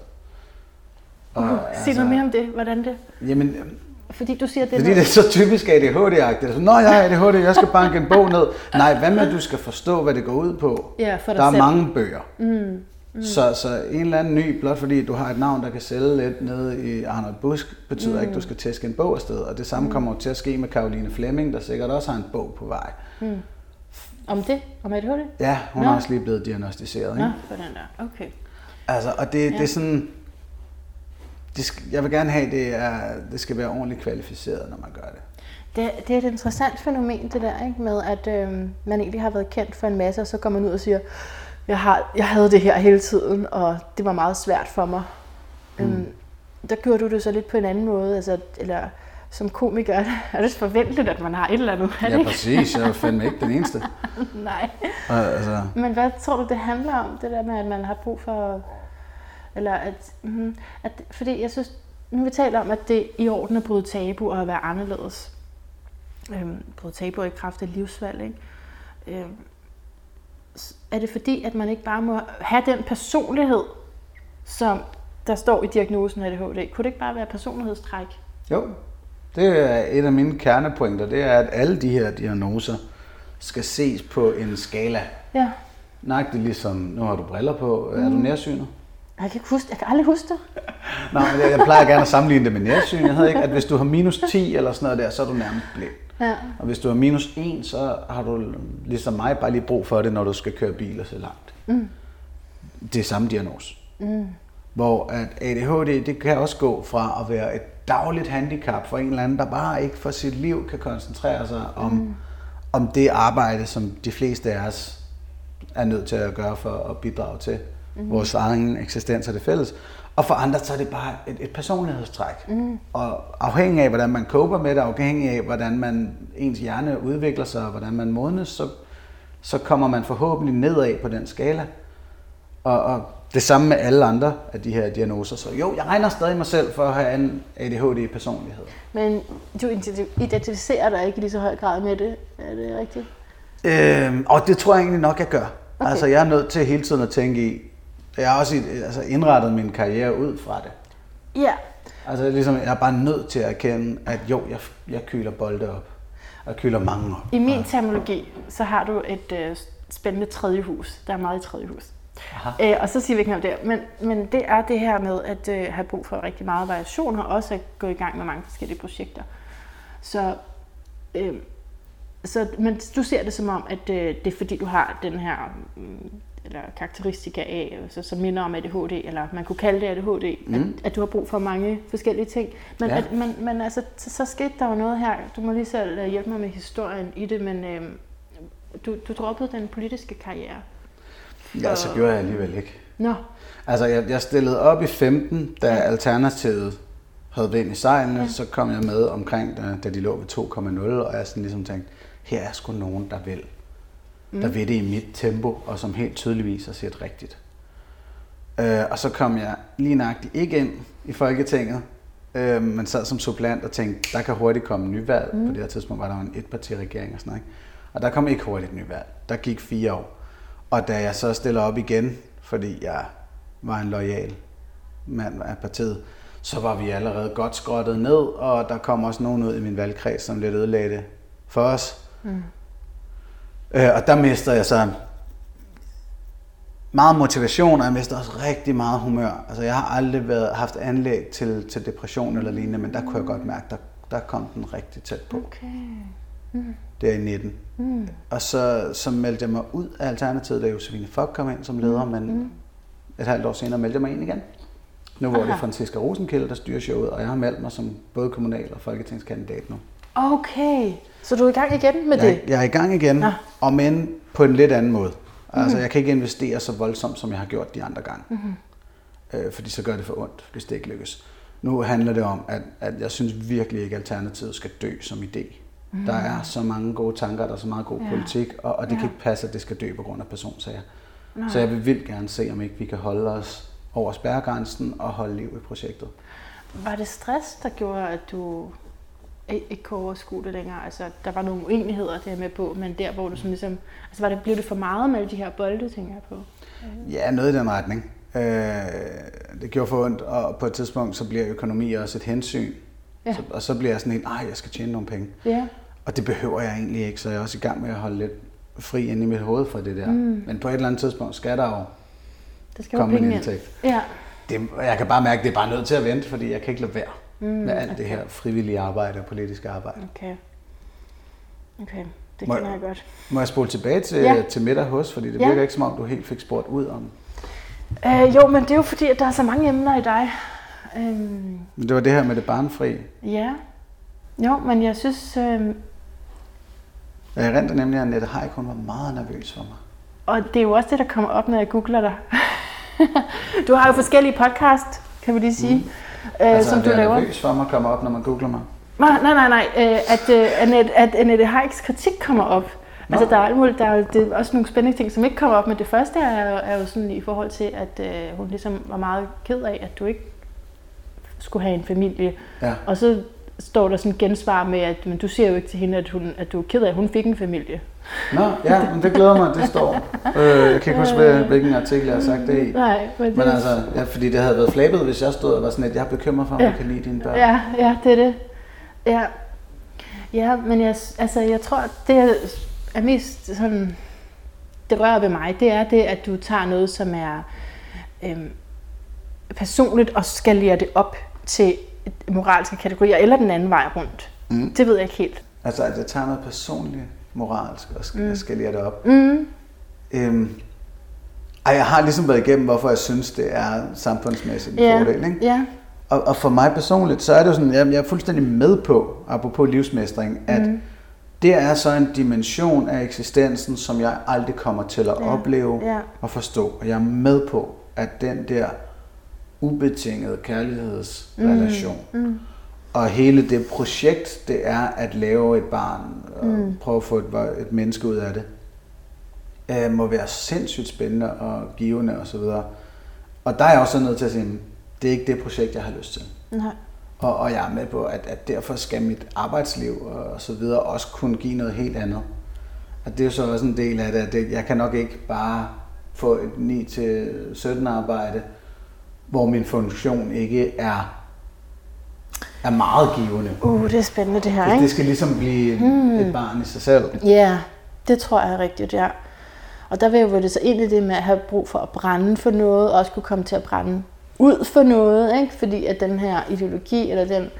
Og, Uh, sig noget mere om det. Hvordan det? Jamen, Fordi du siger, det fordi det noget- er så typisk ADHD-agtigt. Nå, jeg har ADHD, jeg skal banke en bog ned. Nej, hvad med, at du skal forstå, hvad det går ud på? Ja, for dig Der er selv. mange bøger. Mm. Mm. Så, så en eller anden ny, blot fordi du har et navn, der kan sælge lidt nede i Arnold Busk, betyder mm. ikke, at du skal tæske en bog afsted. Og det samme mm. kommer jo til at ske med Karoline Flemming, der sikkert også har en bog på vej. Mm. Om det? Om ADHD? Ja, hun Nå. er også lige blevet diagnostiseret. Ikke? Nå, for den der. Okay. Altså, og det, ja. det er sådan... Det jeg vil gerne have, at det, er, det skal være ordentligt kvalificeret, når man gør det. Det, det er et interessant fænomen, det der, ikke? med at øh, man egentlig har været kendt for en masse, og så går man ud og siger, jeg, har, jeg havde det her hele tiden, og det var meget svært for mig. Mm. Øhm, der gjorde du det så lidt på en anden måde, altså, eller som komiker er det forventeligt, at man har et eller andet. Er Ja, præcis. Jeg er fandme ikke den eneste. Nej. Altså, Men hvad tror du, det handler om, det der med, at man har brug for... Eller at, mm, at... Fordi jeg synes, nu vi taler om, at det er i orden at bryde tabu og at være anderledes. Øhm, bryde tabu i kraft af livsvalg, ikke? Øhm, er det fordi, at man ikke bare må have den personlighed, som der står i diagnosen ADHD? Kunne det ikke bare være personlighedstræk? jo, det er et af mine kernepointer. Det er, at alle de her diagnoser skal ses på en skala. Ja. Nøjagtigt ligesom, nu har du briller på. Er du nærsynet? Jeg kan, ikke huske, jeg kan aldrig huske det. Nej, men jeg, jeg plejer gerne at sammenligne det med nærsyn. Jeg havde ikke, at hvis du har minus 10 eller sådan noget der, så er du nærmest blind. Ja. Og hvis du har minus 1, så har du ligesom mig bare lige brug for det, når du skal køre bil og så langt. Mm. Det er samme diagnose. Mm. Hvor at ADHD, det kan også gå fra at være et dagligt handicap for en eller anden, der bare ikke for sit liv kan koncentrere sig om, mm. om det arbejde, som de fleste af os er nødt til at gøre for at bidrage til mm. vores egen eksistens og det fælles. Og for andre, så er det bare et, et personlighedstræk. Mm. Og afhængig af, hvordan man coper med det, afhængig af, hvordan man, ens hjerne udvikler sig, og hvordan man modnes, så, så kommer man forhåbentlig nedad på den skala. Og, og det samme med alle andre af de her diagnoser. Så jo, jeg regner stadig mig selv for at have en ADHD-personlighed. Men du identificerer dig ikke i lige så høj grad med det. Er det rigtigt? Øhm, og det tror jeg egentlig nok, jeg gør. Okay. Altså, jeg er nødt til hele tiden at tænke i, jeg har også altså, indrettet min karriere ud fra det. Ja. Altså, ligesom, jeg er bare nødt til at erkende, at jo, jeg, jeg kyler bolde op. Og kyler mange op. I min terminologi, så har du et øh, spændende tredje hus. Der er meget i tredje hus. Øh, og så siger vi ikke noget om det. Men, men det er det her med at øh, have brug for rigtig meget variation, og også at gå i gang med mange forskellige projekter. Så, øh, så men du ser det som om, at øh, det er fordi, du har den her mm, eller karakteristika af, altså, som minder om ADHD, eller man kunne kalde det ADHD, mm. at, at du har brug for mange forskellige ting. Men, Ja. ja. at, men, men altså, så, så skete der jo noget her. Du må lige selv øh, hjælpe mig med historien i det, men øh, du, du droppede den politiske karriere. Ja, så gjorde jeg alligevel ikke. Nå, Altså, jeg, jeg stillede op i 15, da Alternativet havde vind i sejlene. Ja. Så kom jeg med omkring, da, da de lå ved 2,0, og jeg sådan ligesom tænkte, her er sgu nogen, der vil. Mm. Der vil det i mit tempo, og som helt tydeligvis har set rigtigt. Øh, og så kom jeg lige nøjagtigt ikke ind i Folketinget, øh, men sad som supplant og tænkte, der kan hurtigt komme nyvalg. Mm. På det her tidspunkt var der jo en etpartiregering og sådan noget. ikke? Og der kom ikke hurtigt nyvalg. Der gik fire år. Og da jeg så stiller op igen, fordi jeg var en lojal mand af partiet, så var vi allerede godt skrottet ned, og der kom også nogen ud i min valgkreds, som lidt ødelagde det for os. Mm. Øh, og der mister jeg så meget motivation, og jeg mister også rigtig meget humør. Altså, jeg har aldrig været, haft anlæg til, til depression eller lignende, men der kunne jeg godt mærke, der, der kom den rigtig tæt på. okay. Der i 19. Mm. Og så, så meldte jeg mig ud af Alternativet, da Josefine Fock kom ind som leder, men mm. et halvt år senere meldte jeg mig ind igen. Nu hvor det er Franziska Rosenkilde, der styrer showet, og jeg har meldt mig som både kommunal- og folketingskandidat nu. Okay, så du er i gang igen med Jeg, det? jeg er i gang igen, Nå. og men på en lidt anden måde. Altså, jeg kan ikke investere så voldsomt, som jeg har gjort de andre gange. Mm-hmm. Øh, fordi så gør det for ondt, hvis det ikke lykkes. Nu handler det om, at, at jeg synes virkelig ikke, at Alternativet skal dø som idé. Mm. Der er så mange gode tanker, der er så meget god Ja. politik, og, og det Ja. kan ikke passe, at det skal dø på grund af personsager. Så jeg vil vildt gerne se, om ikke vi kan holde os over spærregrænsen og holde liv i projektet. Var det stress, der gjorde, at du ikke kunne overskue det længere? Altså, der var nogle uenigheder, det er jeg med på, men der, hvor du sådan ligesom... Altså, var det, blev det for meget med alle de her bolde, tænker jeg på? Ja, noget i den retning. Øh, det gjorde for ondt, og på et tidspunkt, så bliver økonomi også et hensyn. Ja. Så, og så bliver jeg sådan helt, nej, jeg skal tjene nogle penge. Ja. Og det behøver jeg egentlig ikke, så jeg er også i gang med at holde lidt fri inde i mit hoved for det der. Mm. Men på et eller andet tidspunkt skal der jo Der skal komme en indtægt. Ja. Det, jeg kan bare mærke, at det er bare nødt til at vente, fordi jeg kan ikke lade være mm, med alt okay. det her frivillige arbejde og politiske arbejde. Okay. Okay, det Må- kender jeg godt. Må jeg spole tilbage til, Ja. til middag hos, fordi det Ja. virker ikke som om, du helt fik spurgt ud om. Øh, jo, men det er jo fordi, at der er så mange emner i dig. Øhm, Men det var det her med det barnfri. ja. Jo, men jeg synes... Øh, Jeg rent nemlig, at Annette Haik, hun var meget nervøs for mig. og det er jo også det, der kommer op, når jeg googler dig. du har jo forskellige podcast, kan vi lige sige, mm. Øh, Altså, som at du laver. nervøs for mig kommer op, når man googler mig. Nej, nej, nej, nej. Øh, at, øh, Annette, at Annette Heiks kritik kommer op. Nå. Altså, der er, alt muligt, der er, det er også nogle spændende ting, som ikke kommer op, men det første er, er jo sådan i forhold til, at øh, hun ligesom var meget ked af, at du ikke skulle have en familie. Ja. Og så står der sådan gensvar med, at men du siger jo ikke til hende, at, hun, at du er ked af, at hun fik en familie. Nå, ja, men det glæder mig, at det står. Øh, jeg kan ikke huske, hvad- hvilken artikel jeg har sagt det i. Nej, men, det, Men altså, ja, fordi det havde været flabet, hvis jeg stod og var sådan, at jeg er bekymret for, om Ja. du kan lide dine børn. Ja, ja, det er det. Ja, ja men jeg, altså, jeg tror, det er mest sådan, det rører ved mig, det er det, at du tager noget, som er øhm, personligt og skalerer det op til moralske kategorier, eller den anden vej rundt. Mm. Det ved jeg ikke helt. Altså, at jeg tager noget personligt moralsk og skal, mm. skal det op. Mm. Øhm, ej, jeg har ligesom været igennem, hvorfor jeg synes, det er samfundsmæssigt en Ja, fordel. Ikke? ja, Og, og for mig personligt, så er det jo sådan, jeg, jeg er fuldstændig med på, apropos livsmestring, at mm. det er så en dimension af eksistensen, som jeg aldrig kommer til at Ja, opleve ja. og forstå. Og jeg er med på, at den der ubetingede kærlighedsrelation, mm. Mm. og hele det projekt, det er at lave et barn, og mm. prøve at få et, et menneske ud af det, øh, må være sindssygt spændende og givende osv. Og, og der er jeg også nødt til at sige, det er ikke det projekt, jeg har lyst til. nej. Og, og jeg er med på, at, at derfor skal mit arbejdsliv og, og så videre også kunne give noget helt andet. Og det er jo så også en del af det, at det, jeg kan nok ikke bare få et 9-17 arbejde, hvor min funktion ikke er, er meget givende. Uh, det er spændende det her, Det, det ikke? skal ligesom blive hmm. et barn i sig selv. Ja, det tror jeg er rigtigt, ja. Og der vil jeg jo det så ind i det med at have brug for at brænde for noget, og også kunne komme til at brænde ud for noget, ikke? fordi at den her ideologi, eller den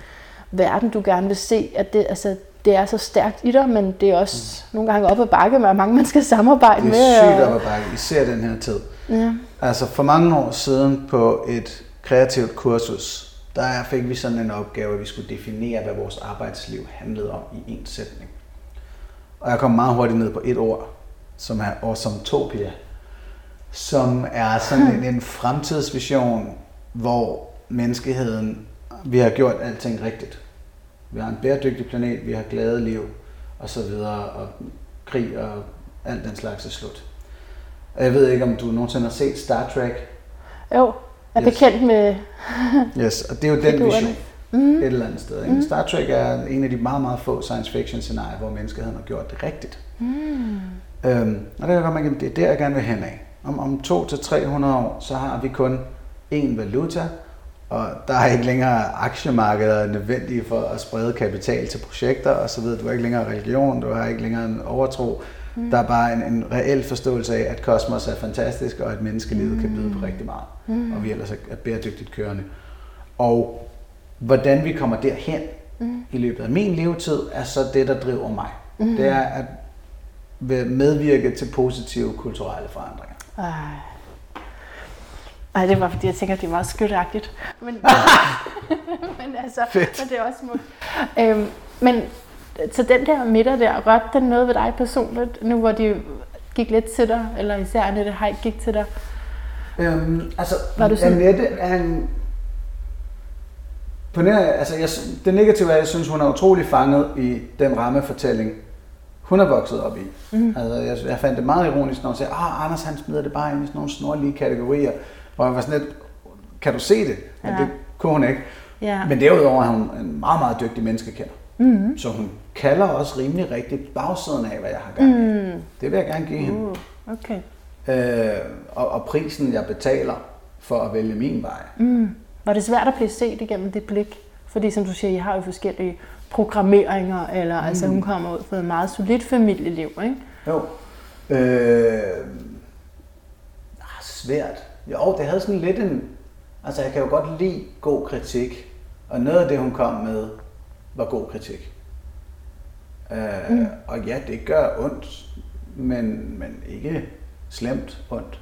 verden, du gerne vil se, at det, altså, det er så stærkt i dig, men det er også mm. nogle gange op ad bakke med, mange man skal samarbejde Det med. er sygt og- op ad bakke, især den her tid. Ja. Altså for mange år siden på et kreativt kursus, der fik vi sådan en opgave, at vi skulle definere, hvad vores arbejdsliv handlede om i en sætning. Og jeg kom meget hurtigt ned på et ord, som er Awesomtopia, som er sådan en, en fremtidsvision, hvor menneskeheden, vi har gjort alting rigtigt. Vi har en bæredygtig planet, vi har glade liv, og så videre, og krig og alt den slags er slut. Og jeg ved ikke, om du nogensinde har set Star Trek. Jo, jeg er Yes. bekendt med... Yes, og det er jo den vision mm. et eller andet sted. Ikke? Mm. Star Trek er en af de meget, meget få science fiction scenarier, hvor menneskeheden har gjort det rigtigt. Mm. Øhm, og det kan at det er der, jeg gerne vil hen af. Om, om 200-300 år, så har vi kun én valuta, og der er ikke længere aktiemærker nødvendige for at sprede kapital til projekter osv. Du har ikke længere religion, du har ikke længere en overtro. Mm. Der er bare en, en reel forståelse af, at kosmos er fantastisk, og at menneskelivet mm. kan byde på rigtig meget. Mm. Og vi ellers er bæredygtigt kørende. Og hvordan vi kommer derhen mm. i løbet af min levetid, er så det, der driver mig. Mm. Det er at medvirke til positive kulturelle forandringer. Ej. Ej, det var fordi, jeg tænker, at det er meget skytagtigt. Men, men, altså, Fedt. men det er også smukt. Øhm, men så den der midter der, rørte den noget ved dig personligt, nu hvor de gik lidt til dig, eller især Annette Heik gik til dig? Øhm, altså, Var du sådan- Annette er en... På nær, altså, jeg, det negative er, at jeg synes, hun er utrolig fanget i den rammefortælling, hun er vokset op i. Mm. Altså, jeg, jeg fandt det meget ironisk, når hun siger, ah, Anders han smider det bare ind i sådan nogle snorlige kategorier, hvor jeg var sådan lidt, kan du se det? Men Ja. det kunne hun ikke. Ja. Men derudover er hun en meget, meget dygtig menneskekender. Mm. Så hun kalder også rimelig rigtigt bagsiden af, hvad jeg har gang i. Mm. Det vil jeg gerne give hende. Uh, okay. Øh, og, og prisen, jeg betaler for at vælge min vej. Mm. Var det svært at blive set igennem dit blik? Fordi som du siger, I har jo forskellige programmeringer, eller mm. altså hun kommer ud fra et meget solidt familieliv, ikke? Jo. Øh, ah, svært. Jo, det havde sådan lidt en... Altså, jeg kan jo godt lide god kritik. Og noget af det, hun kom med, var god kritik. Øh, mm. Og ja, det gør ondt, men, men ikke slemt ondt.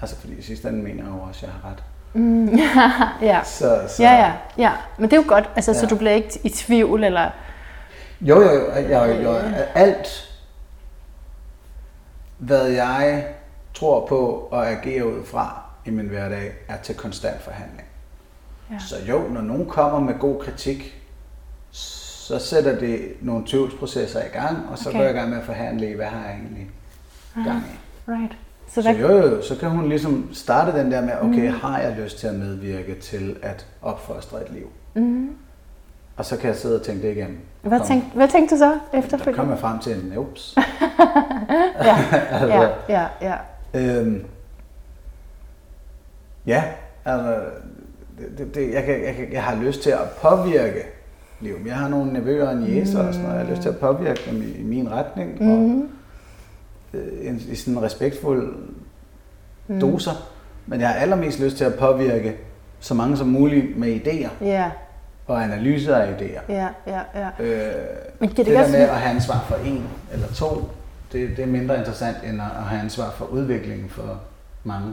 Altså, fordi i sidste ende mener jeg jo også, at jeg har ret. ja. Så, så, Ja, ja, ja. Men det er jo godt, altså, ja. så du bliver ikke i tvivl, eller... Jo, jo, jo, jo, jo, jo. Alt, hvad jeg tror på og agerer ud fra i min hverdag, er til konstant forhandling. Ja. Så jo, når nogen kommer med god kritik, så sætter det nogle tvivlsprocesser i gang, og så Okay. går jeg i gang med at forhandle i, hvad har jeg egentlig gang i. Right. Så Så jo, jo, så kan hun ligesom starte den der med, okay, har jeg lyst til at medvirke til at opfostre et liv? mm, Og så kan jeg sidde og tænke det igennem. hvad, Kom. tænkte, hvad tænkte du så Der efterfølgende? kom jeg frem til en ups. Ja, altså, ja, ja, ja. Øhm, ja, altså, det, det, det, jeg, kan, jeg, kan, jeg har lyst til at påvirke livet. Jeg har nogle nevøer og jæser og sådan noget. Jeg har lyst til at påvirke dem i, i min retning. Og, Mm, øh, en- i sådan en respektfuld doser. Men jeg har allermest lyst til at påvirke så mange som muligt med idéer ja, og analyser af idéer. ja, ja, ja. Øh, Men det det, der med at have ansvar for en eller to, det, det er mindre interessant end at have ansvar for udviklingen for mange.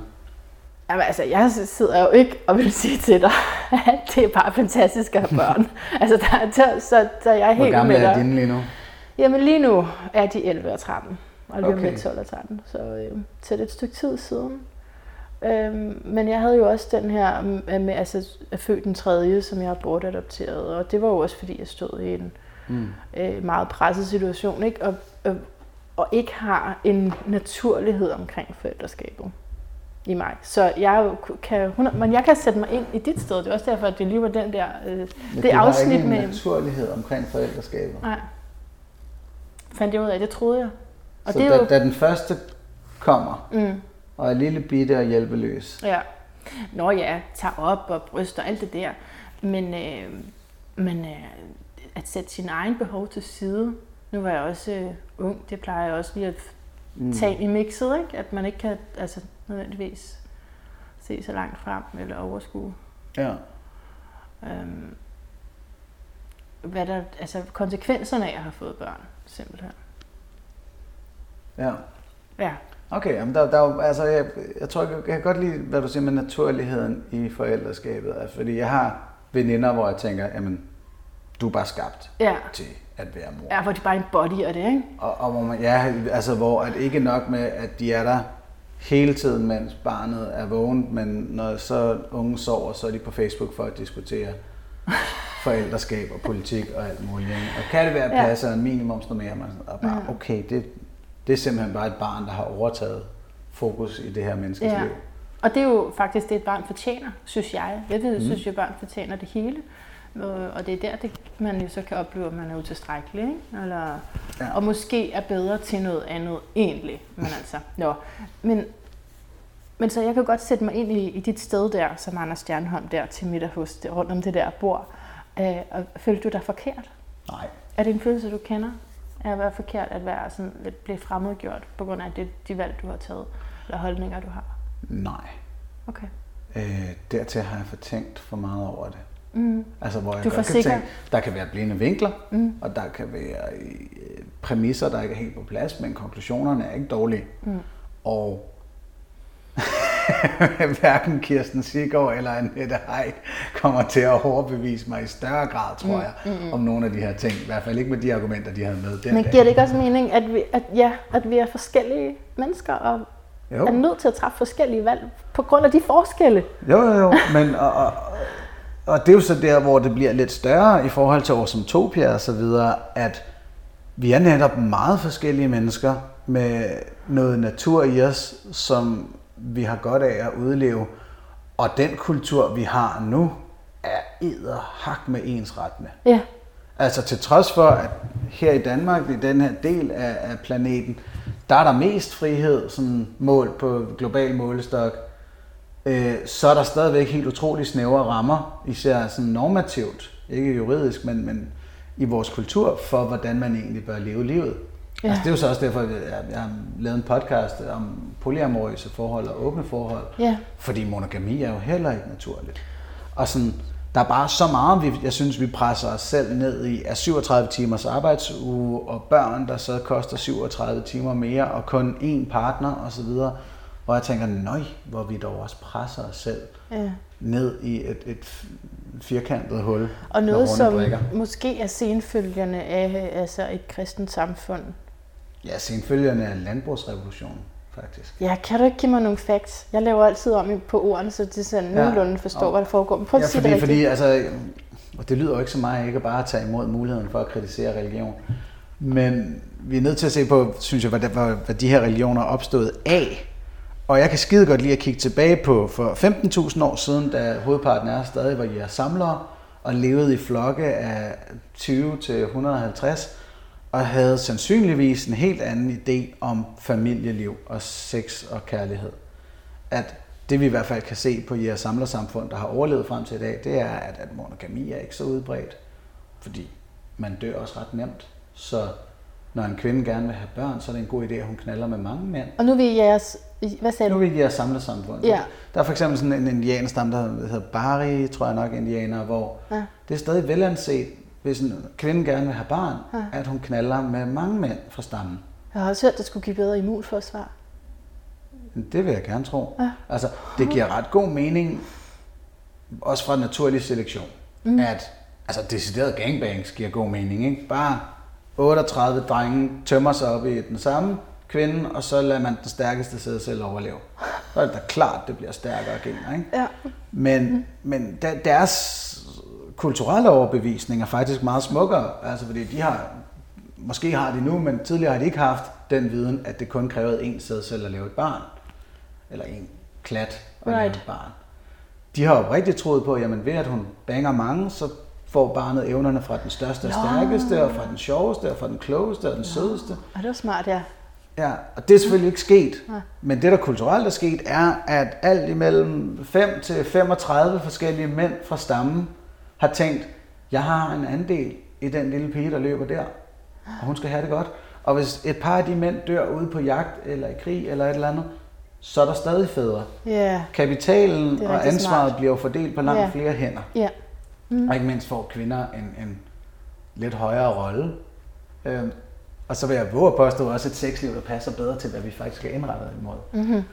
Jamen, altså, jeg sidder jo ikke og vil sige til dig, at det er bare fantastisk at have børn. altså, der, der, så, så jeg er Hvor helt gammel med er dine lige nu? Jamen lige nu er de 11 og 13, og lige om Okay. lidt 12 og 13, så, øh, så det er et stykke tid siden. Øhm, men jeg havde jo også den her med, altså, at født den tredje, som jeg har bortadopteret, og det var jo også fordi, jeg stod i en Mm. øh, meget presset situation, ikke? Og, og, og ikke har en naturlighed omkring forældreskabet i mig. Så jeg kan, 100 men jeg kan sætte mig ind i dit sted. Det er også derfor, at det lige var den der, øh, Men det har afsnit ikke en med... naturlighed omkring forældreskabet. Nej. Fandt jeg ud af, det troede jeg. Og så det da, er jo... da den første kommer, Mm, og er lille bitte og hjælpeløs, ja. Nå ja, tager op og bryster og alt det der. Men, øh, men øh, at sætte sin egen behov til side. Nu var jeg også øh, ung, det plejer jeg også lige at mm. tage ind i mixet, ikke? At man ikke kan altså, nødvendigvis se så langt frem eller overskue. ja. Øhm, hvad der, altså konsekvenserne af at have fået børn, simpelthen. ja. Ja, Okay, jamen der, der, er altså, jeg, jeg tror, jeg, jeg kan godt lide, hvad du siger med naturligheden i forældreskabet. Altså, fordi jeg har veninder, hvor jeg tænker, jamen, du er bare skabt ja. til at være mor. Ja, hvor de bare embodyer det, ikke? Og, og hvor man, ja, altså hvor at ikke nok med, at de er der hele tiden, mens barnet er vågent, men når så unge sover, så er de på Facebook for at diskutere forældreskab og politik og alt muligt. Og kan det være Ja. passe en minimumsnormering? Og bare, okay, det, det er simpelthen bare et barn, der har overtaget fokus i det her menneskes Ja. liv. Og det er jo faktisk det, et barn fortjener, synes jeg. Jeg ved, synes jo, at børn fortjener det hele. Og og det er der, det, man jo så kan opleve, at man er utilstrækkelig. Ikke? Eller, Ja. Og måske er bedre til noget andet egentlig. Men altså, nå. Men, men så jeg kan godt sætte mig ind i, i dit sted der, som Anders Stjernholm der til middag hos, det- rundt om det der bord. Øh, og følte du dig forkert? Nej. Er det en følelse, du kender? Af at være forkert, at være sådan lidt blive fremmedgjort på grund af det, de valg, du har taget, eller holdninger, du har? Nej. Okay. Øh, dertil har jeg fortænkt for meget over det. Mm. Altså, hvor jeg Du godt kan tænke, der kan være blinde vinkler, Mm. og der kan være øh, præmisser, der ikke er helt på plads, men konklusionerne er ikke dårlige. Mm. Og hverken Kirsten Siggaard eller Annette Heik kommer til at overbevise mig i større grad, tror Mm, jeg, om nogle af de her ting. I hvert fald ikke med de argumenter, de havde med den Men dag. giver det ikke også mening, at vi, at, ja, at vi er forskellige mennesker, og Jo. er nødt til at træffe forskellige valg på grund af de forskelle? Jo, jo, jo. Men, og, og, og det er jo så der, hvor det bliver lidt større i forhold til Arsomtopia og så videre, at vi er netop meget forskellige mennesker med noget natur i os, som vi har godt af at udleve. Og den kultur, vi har nu, er edderhak med ensrettende. Ja, Altså til trods for, at her i Danmark, i den her del af, af planeten, der er der mest frihed, sådan målt på global målestok, øh, så er der stadigvæk helt utrolig snævre rammer, især sådan normativt, ikke juridisk, men, men i vores kultur, for hvordan man egentlig bør leve livet. Ja. Altså, det er jo så også derfor, at jeg, jeg har lavet en podcast om polyamorøse forhold og åbne forhold, ja, fordi monogami er jo heller ikke naturligt. Og sådan, der er bare så meget, vi, jeg synes, vi presser os selv ned i, af 37 timers arbejdsuge, og børn, der så koster 37 timer mere, og kun én partner osv., hvor jeg tænker, nøj, hvor vi dog også presser os selv ja. ned i et, et firkantet hul Og noget, som brikker. måske er senfølgerne af altså et kristent samfund. Ja, senfølgerne af landbrugsrevolutionen, faktisk. Ja, kan du ikke give mig nogle facts? Jeg laver altid om på ordene, så det er sådan Ja. nogenlunde forstår, Og- hvad der foregår. Men prøv at Ja, sige fordi, det fordi altså, og det lyder jo ikke så meget ikke at bare tage imod muligheden for at kritisere religion, men vi er nødt til at se på, synes jeg, hvad, hvad, hvad de her religioner er opstået af. Og jeg kan skide godt lide at kigge tilbage på for 15.000 år siden, da hovedparten af os stadig var jeres samlere, og levede i flokke af 20 til 150, og havde sandsynligvis en helt anden idé om familieliv og sex og kærlighed. At det vi i hvert fald kan se på jeres samlersamfund, der har overlevet frem til i dag, det er, at, at monogami er ikke så udbredt, fordi man dør også ret nemt. Så når en kvinde gerne vil have børn, så er det en god idé, at hun knaller med mange mænd. Og nu vil jeres... Hvad sagde Nu du? vil jeres samlersamfund. Ja. Der er for eksempel sådan en indianerstamme, der hedder Bari, tror jeg nok, indianer, hvor Ja. det er stadig velanset, hvis en kvinde gerne vil have barn, Ja. at hun knaller med mange mænd fra stammen. Jeg har også hørt, at det skulle give bedre immunforsvar. Det vil jeg gerne tro. Ja. Altså, det giver ret god mening, også fra naturlig selektion, mm. at altså, decideret gangbangs giver god mening. Ikke? Bare 38 drenge tømmer sig op i den samme kvinde, og så lader man den stærkeste sidde selv overleve. Så er det da klart, det bliver stærkere gener. Ikke? Ja. Men, mm. men der, deres kulturelle overbevisning er faktisk meget smukkere, altså fordi de har, måske har de nu, men tidligere har de ikke haft den viden, at det kun krævede en sædcelle at lave et barn, eller en klat at lave Right. et barn. De har oprigtigt troet på, jamen ved at hun banger mange, så får barnet evnerne fra den største og stærkeste, og fra den sjoveste, og fra den klogeste, og den sødeste. Og det var smart, ja. Ja, og det er selvfølgelig ikke sket. Nej. Men det, der kulturelt er sket, er, at alt imellem 5 til 35 forskellige mænd fra stammen har tænkt, jeg har en andel i den lille pige, der løber der, og hun skal have det godt. Og hvis et par af de mænd dør ude på jagt, eller i krig, eller et eller andet, så er der stadig fædre. Ja. Kapitalen og ansvaret smart. bliver fordelt på langt Ja. flere hænder. Ja. Mm. Og ikke mindst får kvinder en, en lidt højere rolle. Øhm, og så vil jeg våge at påstå også et sexliv, der passer bedre til, hvad vi faktisk er indrettet imod. Mm.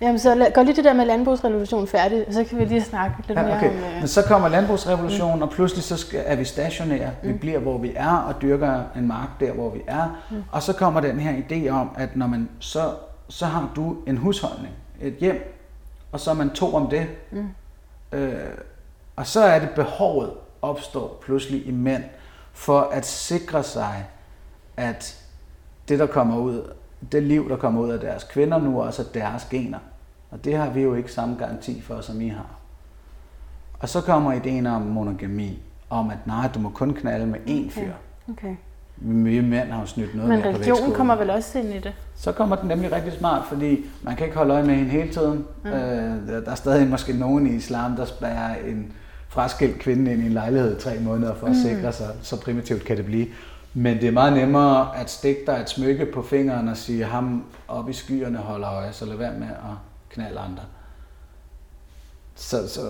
Jamen, så gør lige det der med landbrugsrevolution færdigt, så kan vi lige snakke lidt Ja, mere okay. om... øh, Men så kommer landbrugsrevolutionen, mm. og pludselig så skal, er vi stationære. Mm. Vi bliver, hvor vi er, og dyrker en mark der, hvor vi er. Mm. Og så kommer den her idé om, at når man så, så har du en husholdning, et hjem, og så er man to om det. Mm. Øh, og så er det behovet opstår pludselig i mænd, for at sikre sig, at det, der kommer ud, det liv, der kommer ud af deres kvinder nu, også er deres gener. Og det har vi jo ikke samme garanti for, som I har. Og så kommer ideen om monogami, om at nej, du må kun knalde med én fyr. Okay. Vi mænd har jo snydt noget Men mere på religion vægtskålen. kommer vel også ind i det? Så kommer den nemlig rigtig smart, fordi man kan ikke holde øje med hende hele tiden. Mm. Øh, der er stadig måske nogen i islam, der spærrer en fraskilt kvinde ind i en lejlighed i tre måneder for at mm. sikre sig. Så primitivt kan det blive. Men det er meget nemmere at stikke dig et smykke på fingeren og sige, ham oppe i skyerne holder øje, så lad være med at knalde andre. Så, så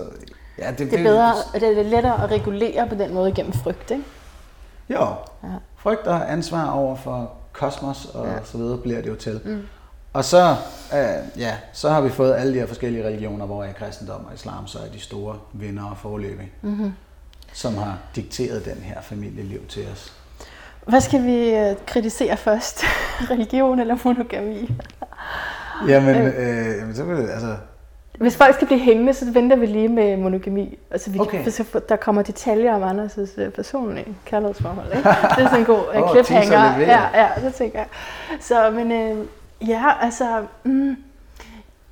ja, det, Det er bedre, det er lettere at regulere på den måde gennem frygt, ikke? Jo, Ja. frygt og ansvar over for kosmos og Ja. så videre bliver det jo til. Mm. Og så, øh, ja, så har vi fået alle de her forskellige religioner, hvor i kristendom og islam så er de store vinder og forløbig, mm-hmm. som har dikteret den her familieliv til os. Hvad skal vi øh, kritisere først? Religion eller monogami? Jamen, øh, jamen så vil det, altså, Hvis folk skal blive hængende, så venter vi lige med monogami. Altså, vi, Okay. så der kommer detaljer om Anders' øh, personlige kærlighedsforhold. Ikke? Det er sådan en god uh, Åh, cliffhanger. Ja, ja, det tænker jeg. Så, men øh, ja, altså... Mm,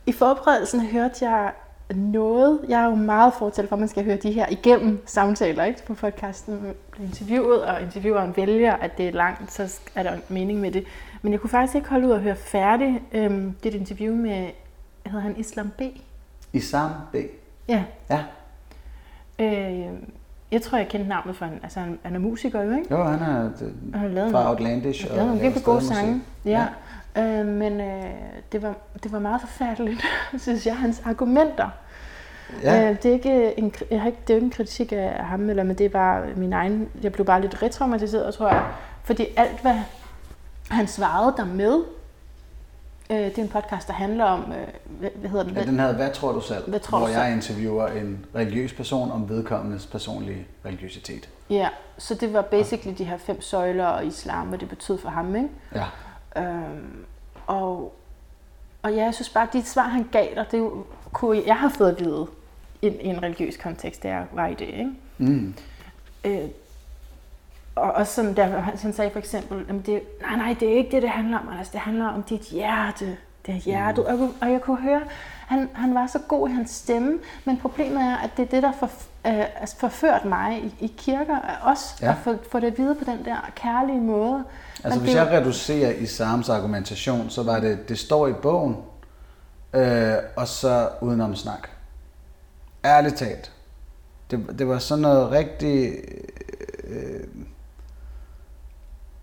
I forberedelsen hørte jeg noget. Jeg er jo meget fortæller for, at man skal høre de her igennem samtaler ikke? på podcasten. Bliver interviewet, og intervieweren vælger, at det er langt, så er der en mening med det. Men jeg kunne faktisk ikke holde ud at høre færdig. Øhm, det er et interview med, hedder han Islam B? Isam B. Ja. Ja, Øh, jeg tror, jeg kendte navnet for han. Altså, han, han er musiker jo, ikke? jo, han er det, Han har lavet, fra Outlandish. han har lavet nogle virkelig gode sange. musik. Ja. Øh, men øh, det, var, det var meget forfærdeligt, synes jeg, hans argumenter. Ja. Øh, det, er ikke en, jeg har ikke, det er jo ikke en kritik af ham, eller, men det er bare min egen... Jeg blev bare lidt retraumatiseret, tror jeg. Fordi alt, hvad han svarede der med, øh, det er en podcast, der handler om... Øh, hvad, hvad hedder den? Ja, den hedder Hvad tror du selv? Hvad tror hvor du jeg selv? interviewer en religiøs person om vedkommendes personlige religiøsitet. Ja, så det var basically de her fem søjler og islam, hvad det betød for ham, ikke? Ja. Øhm, og, og ja, jeg synes bare, at de svar, han gav dig, det kunne jeg have fået at vide i, i en religiøs kontekst, jeg var i det, ikke? Mm. øh, og også sådan der, han sagde for eksempel, at det, nej, nej, det er ikke det, det handler om, altså, det handler om dit hjerte. Det er hjertet. Mm. Og, jeg kunne, og jeg kunne høre, han, han var så god i hans stemme, men problemet er, at det er det, der for, øh, altså forført mig i, i kirker, også ja. at få, få det at vide på den der kærlige måde. Altså hvis det, jeg reducerer i Sams argumentation, så var det, det står i bogen, øh, og så udenom snak. Ærligt talt. Det, det var sådan noget rigtig øh,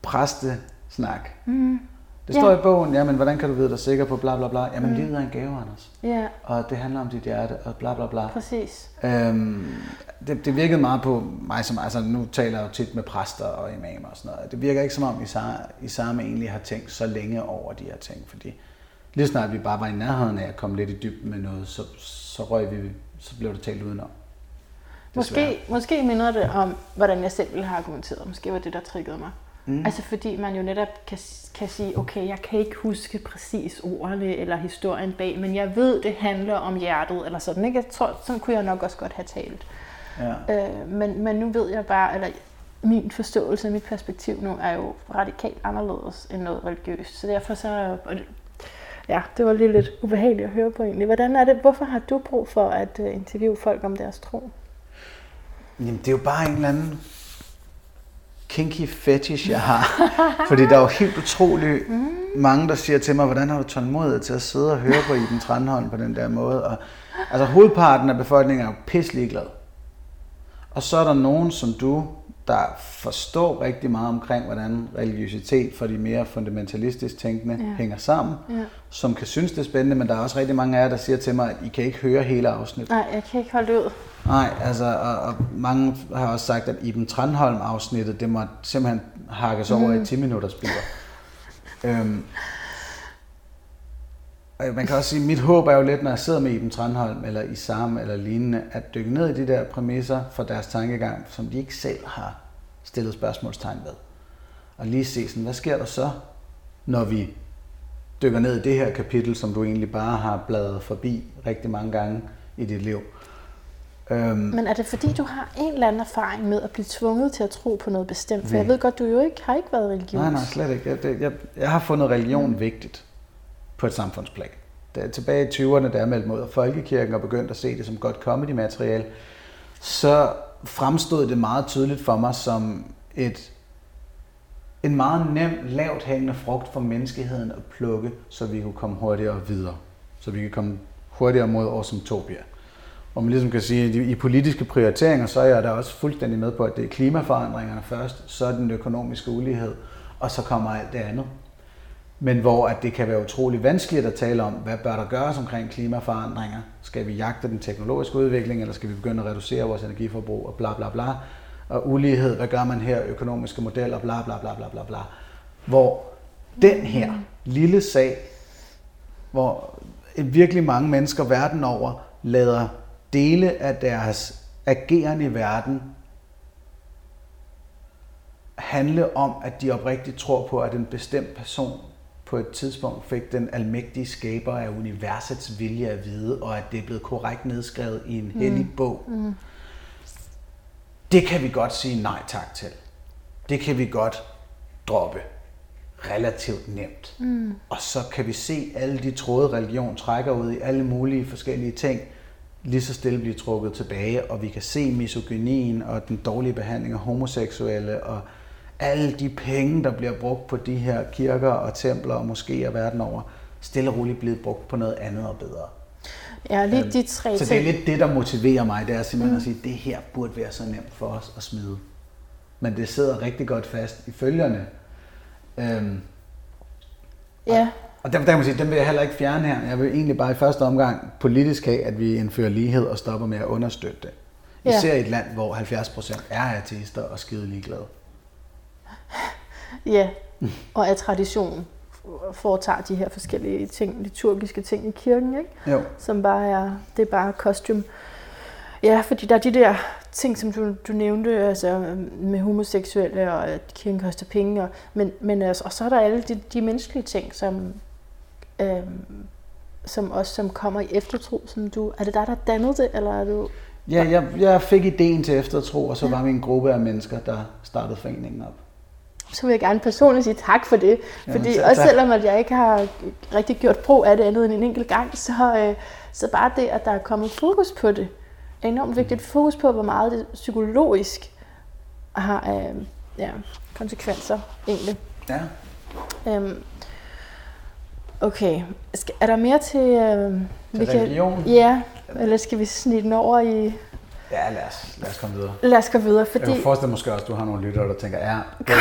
præstesnak. Mm. Det står ja. i bogen, jamen hvordan kan du vide dig sikker på bla bla bla. Jamen mm. livet er en gave, Anders. Ja. Og det handler om dit hjerte og bla bla bla. Præcis. Øhm, det, det virkede meget på mig som, altså nu taler jeg jo tit med præster og imamer og sådan noget. Det virker ikke som om I samme egentlig har tænkt så længe over de her ting, fordi lige snart vi bare var i nærheden af at komme lidt i dybden med noget, så, så røg vi, så blev det talt udenom. Måske, måske minder det om, hvordan jeg selv ville have argumenteret. Måske var det, der triggede mig. Mm. Altså fordi man jo netop kan, kan sige, okay, jeg kan ikke huske præcis ordene eller historien bag, men jeg ved, det handler om hjertet, eller sådan, ikke? Jeg tror, sådan kunne jeg nok også godt have talt. Ja. Øh, men, men nu ved jeg bare, eller min forståelse, mit perspektiv nu, er jo radikalt anderledes end noget religiøst. Så derfor så, ja, det var lige lidt ubehageligt at høre på egentlig. Hvordan er det, hvorfor har du brug for at øh, interviewe folk om deres tro? Jamen, det er jo bare en eller anden kinky fetish, jeg har. Fordi der er jo helt utroligt mm. mange, der siger til mig, hvordan har du tålmodighed til at sidde og høre på Iben Trandholm på den der måde. Og, altså hovedparten af befolkningen er jo pisselig glad. Og så er der nogen som du, der forstår rigtig meget omkring, hvordan religiøsitet for de mere fundamentalistisk tænkende ja. hænger sammen, ja. som kan synes, det er spændende, men der er også rigtig mange af jer, der siger til mig, at I kan ikke høre hele afsnittet. Nej, jeg kan ikke holde det ud. Nej, altså, og, og mange har også sagt, at Iben Trandholm-afsnittet, det må simpelthen hakkes over mm. i 10 minutters billeder. øhm, man kan også sige, at mit håb er jo lidt, når jeg sidder med Iben Trandholm, eller Isam, eller lignende, at dykke ned i de der præmisser for deres tankegang, som de ikke selv har stillet spørgsmålstegn ved. Og lige se sådan, hvad sker der så, når vi dykker ned i det her kapitel, som du egentlig bare har bladret forbi rigtig mange gange i dit liv. Øhm, Men er det fordi, du har en eller anden erfaring med at blive tvunget til at tro på noget bestemt? For jeg ved godt, du jo ikke har ikke været religiøs. Nej, nej, slet ikke. Jeg, det, jeg, jeg har fundet religion mm. vigtigt på et samfundsplan. Da, tilbage i 20'erne, da jeg meldte mod folkekirken og begyndte at se det som godt comedy-materiale, så fremstod det meget tydeligt for mig som et, en meget nem, lavt hængende frugt for menneskeheden at plukke, så vi kunne komme hurtigere videre. Så vi kan komme hurtigere mod Asymptopia. Hvor man ligesom kan sige, at i politiske prioriteringer, så er jeg da også fuldstændig med på, at det er klimaforandringerne først, så er den økonomiske ulighed, og så kommer alt det andet. Men hvor at det kan være utrolig vanskeligt at tale om, hvad bør der gøres omkring klimaforandringer? Skal vi jagte den teknologiske udvikling, eller skal vi begynde at reducere vores energiforbrug og bla bla bla? Og ulighed, hvad gør man her? Økonomiske modeller, bla bla bla bla bla bla. Hvor den her lille sag, hvor virkelig mange mennesker verden over lader dele af deres ageren i verden handle om, at de oprigtigt tror på, at en bestemt person på et tidspunkt fik den almægtige skaber af universets vilje at vide, og at det er blevet korrekt nedskrevet i en hellig mm. bog. Mm. Det kan vi godt sige nej tak til. Det kan vi godt droppe relativt nemt. Mm. Og så kan vi se alle de tråde, religion trækker ud i alle mulige forskellige ting, lige så stille blive trukket tilbage, og vi kan se misogynien og den dårlige behandling af homoseksuelle, og alle de penge, der bliver brugt på de her kirker og templer og moskéer verden over, stille og roligt blevet brugt på noget andet og bedre. Ja, lige øhm, de tre Så det er lidt det, der motiverer mig, det er simpelthen mm. at sige, at det her burde være så nemt for os at smide. Men det sidder rigtig godt fast i følgerne. Øhm, ja. Og dem, der kan man sige, dem vil jeg heller ikke fjerne her. Jeg vil egentlig bare i første omgang politisk have, at vi indfører lighed og stopper med at understøtte det. Især ja. i et land, hvor 70% er ateister og skide ligeglade. Ja, og af tradition foretager de her forskellige ting, liturgiske ting i kirken, ikke? Jo. Som bare er, det er bare kostume. Ja, fordi der er de der ting, som du, du nævnte, altså med homoseksuelle, og at kirken koster penge, og, men, men altså, og så er der alle de, de menneskelige ting, som, øhm, som også som kommer i eftertro, som du, er det dig, der dannede det, eller er du... Ja, jeg, jeg fik ideen til eftertro, og så var vi en gruppe af mennesker, der startede foreningen op. Så vil jeg gerne personligt sige tak for det. Jamen, Fordi selv også selvom at jeg ikke har rigtig gjort brug af det andet end en enkelt gang, så, øh, så bare det, at der er kommet fokus på det, er enormt vigtigt. Fokus på, hvor meget det psykologisk har øh, ja, konsekvenser egentlig. Ja. Øhm, okay, skal, er der mere til... Øh, Til religion? Ja, eller skal vi snige den over i... Ja, lad os, lad os komme videre. Lad os gå videre, Jeg fordi... kan forestille mig måske også, at du har nogle lyttere, der tænker, ja, det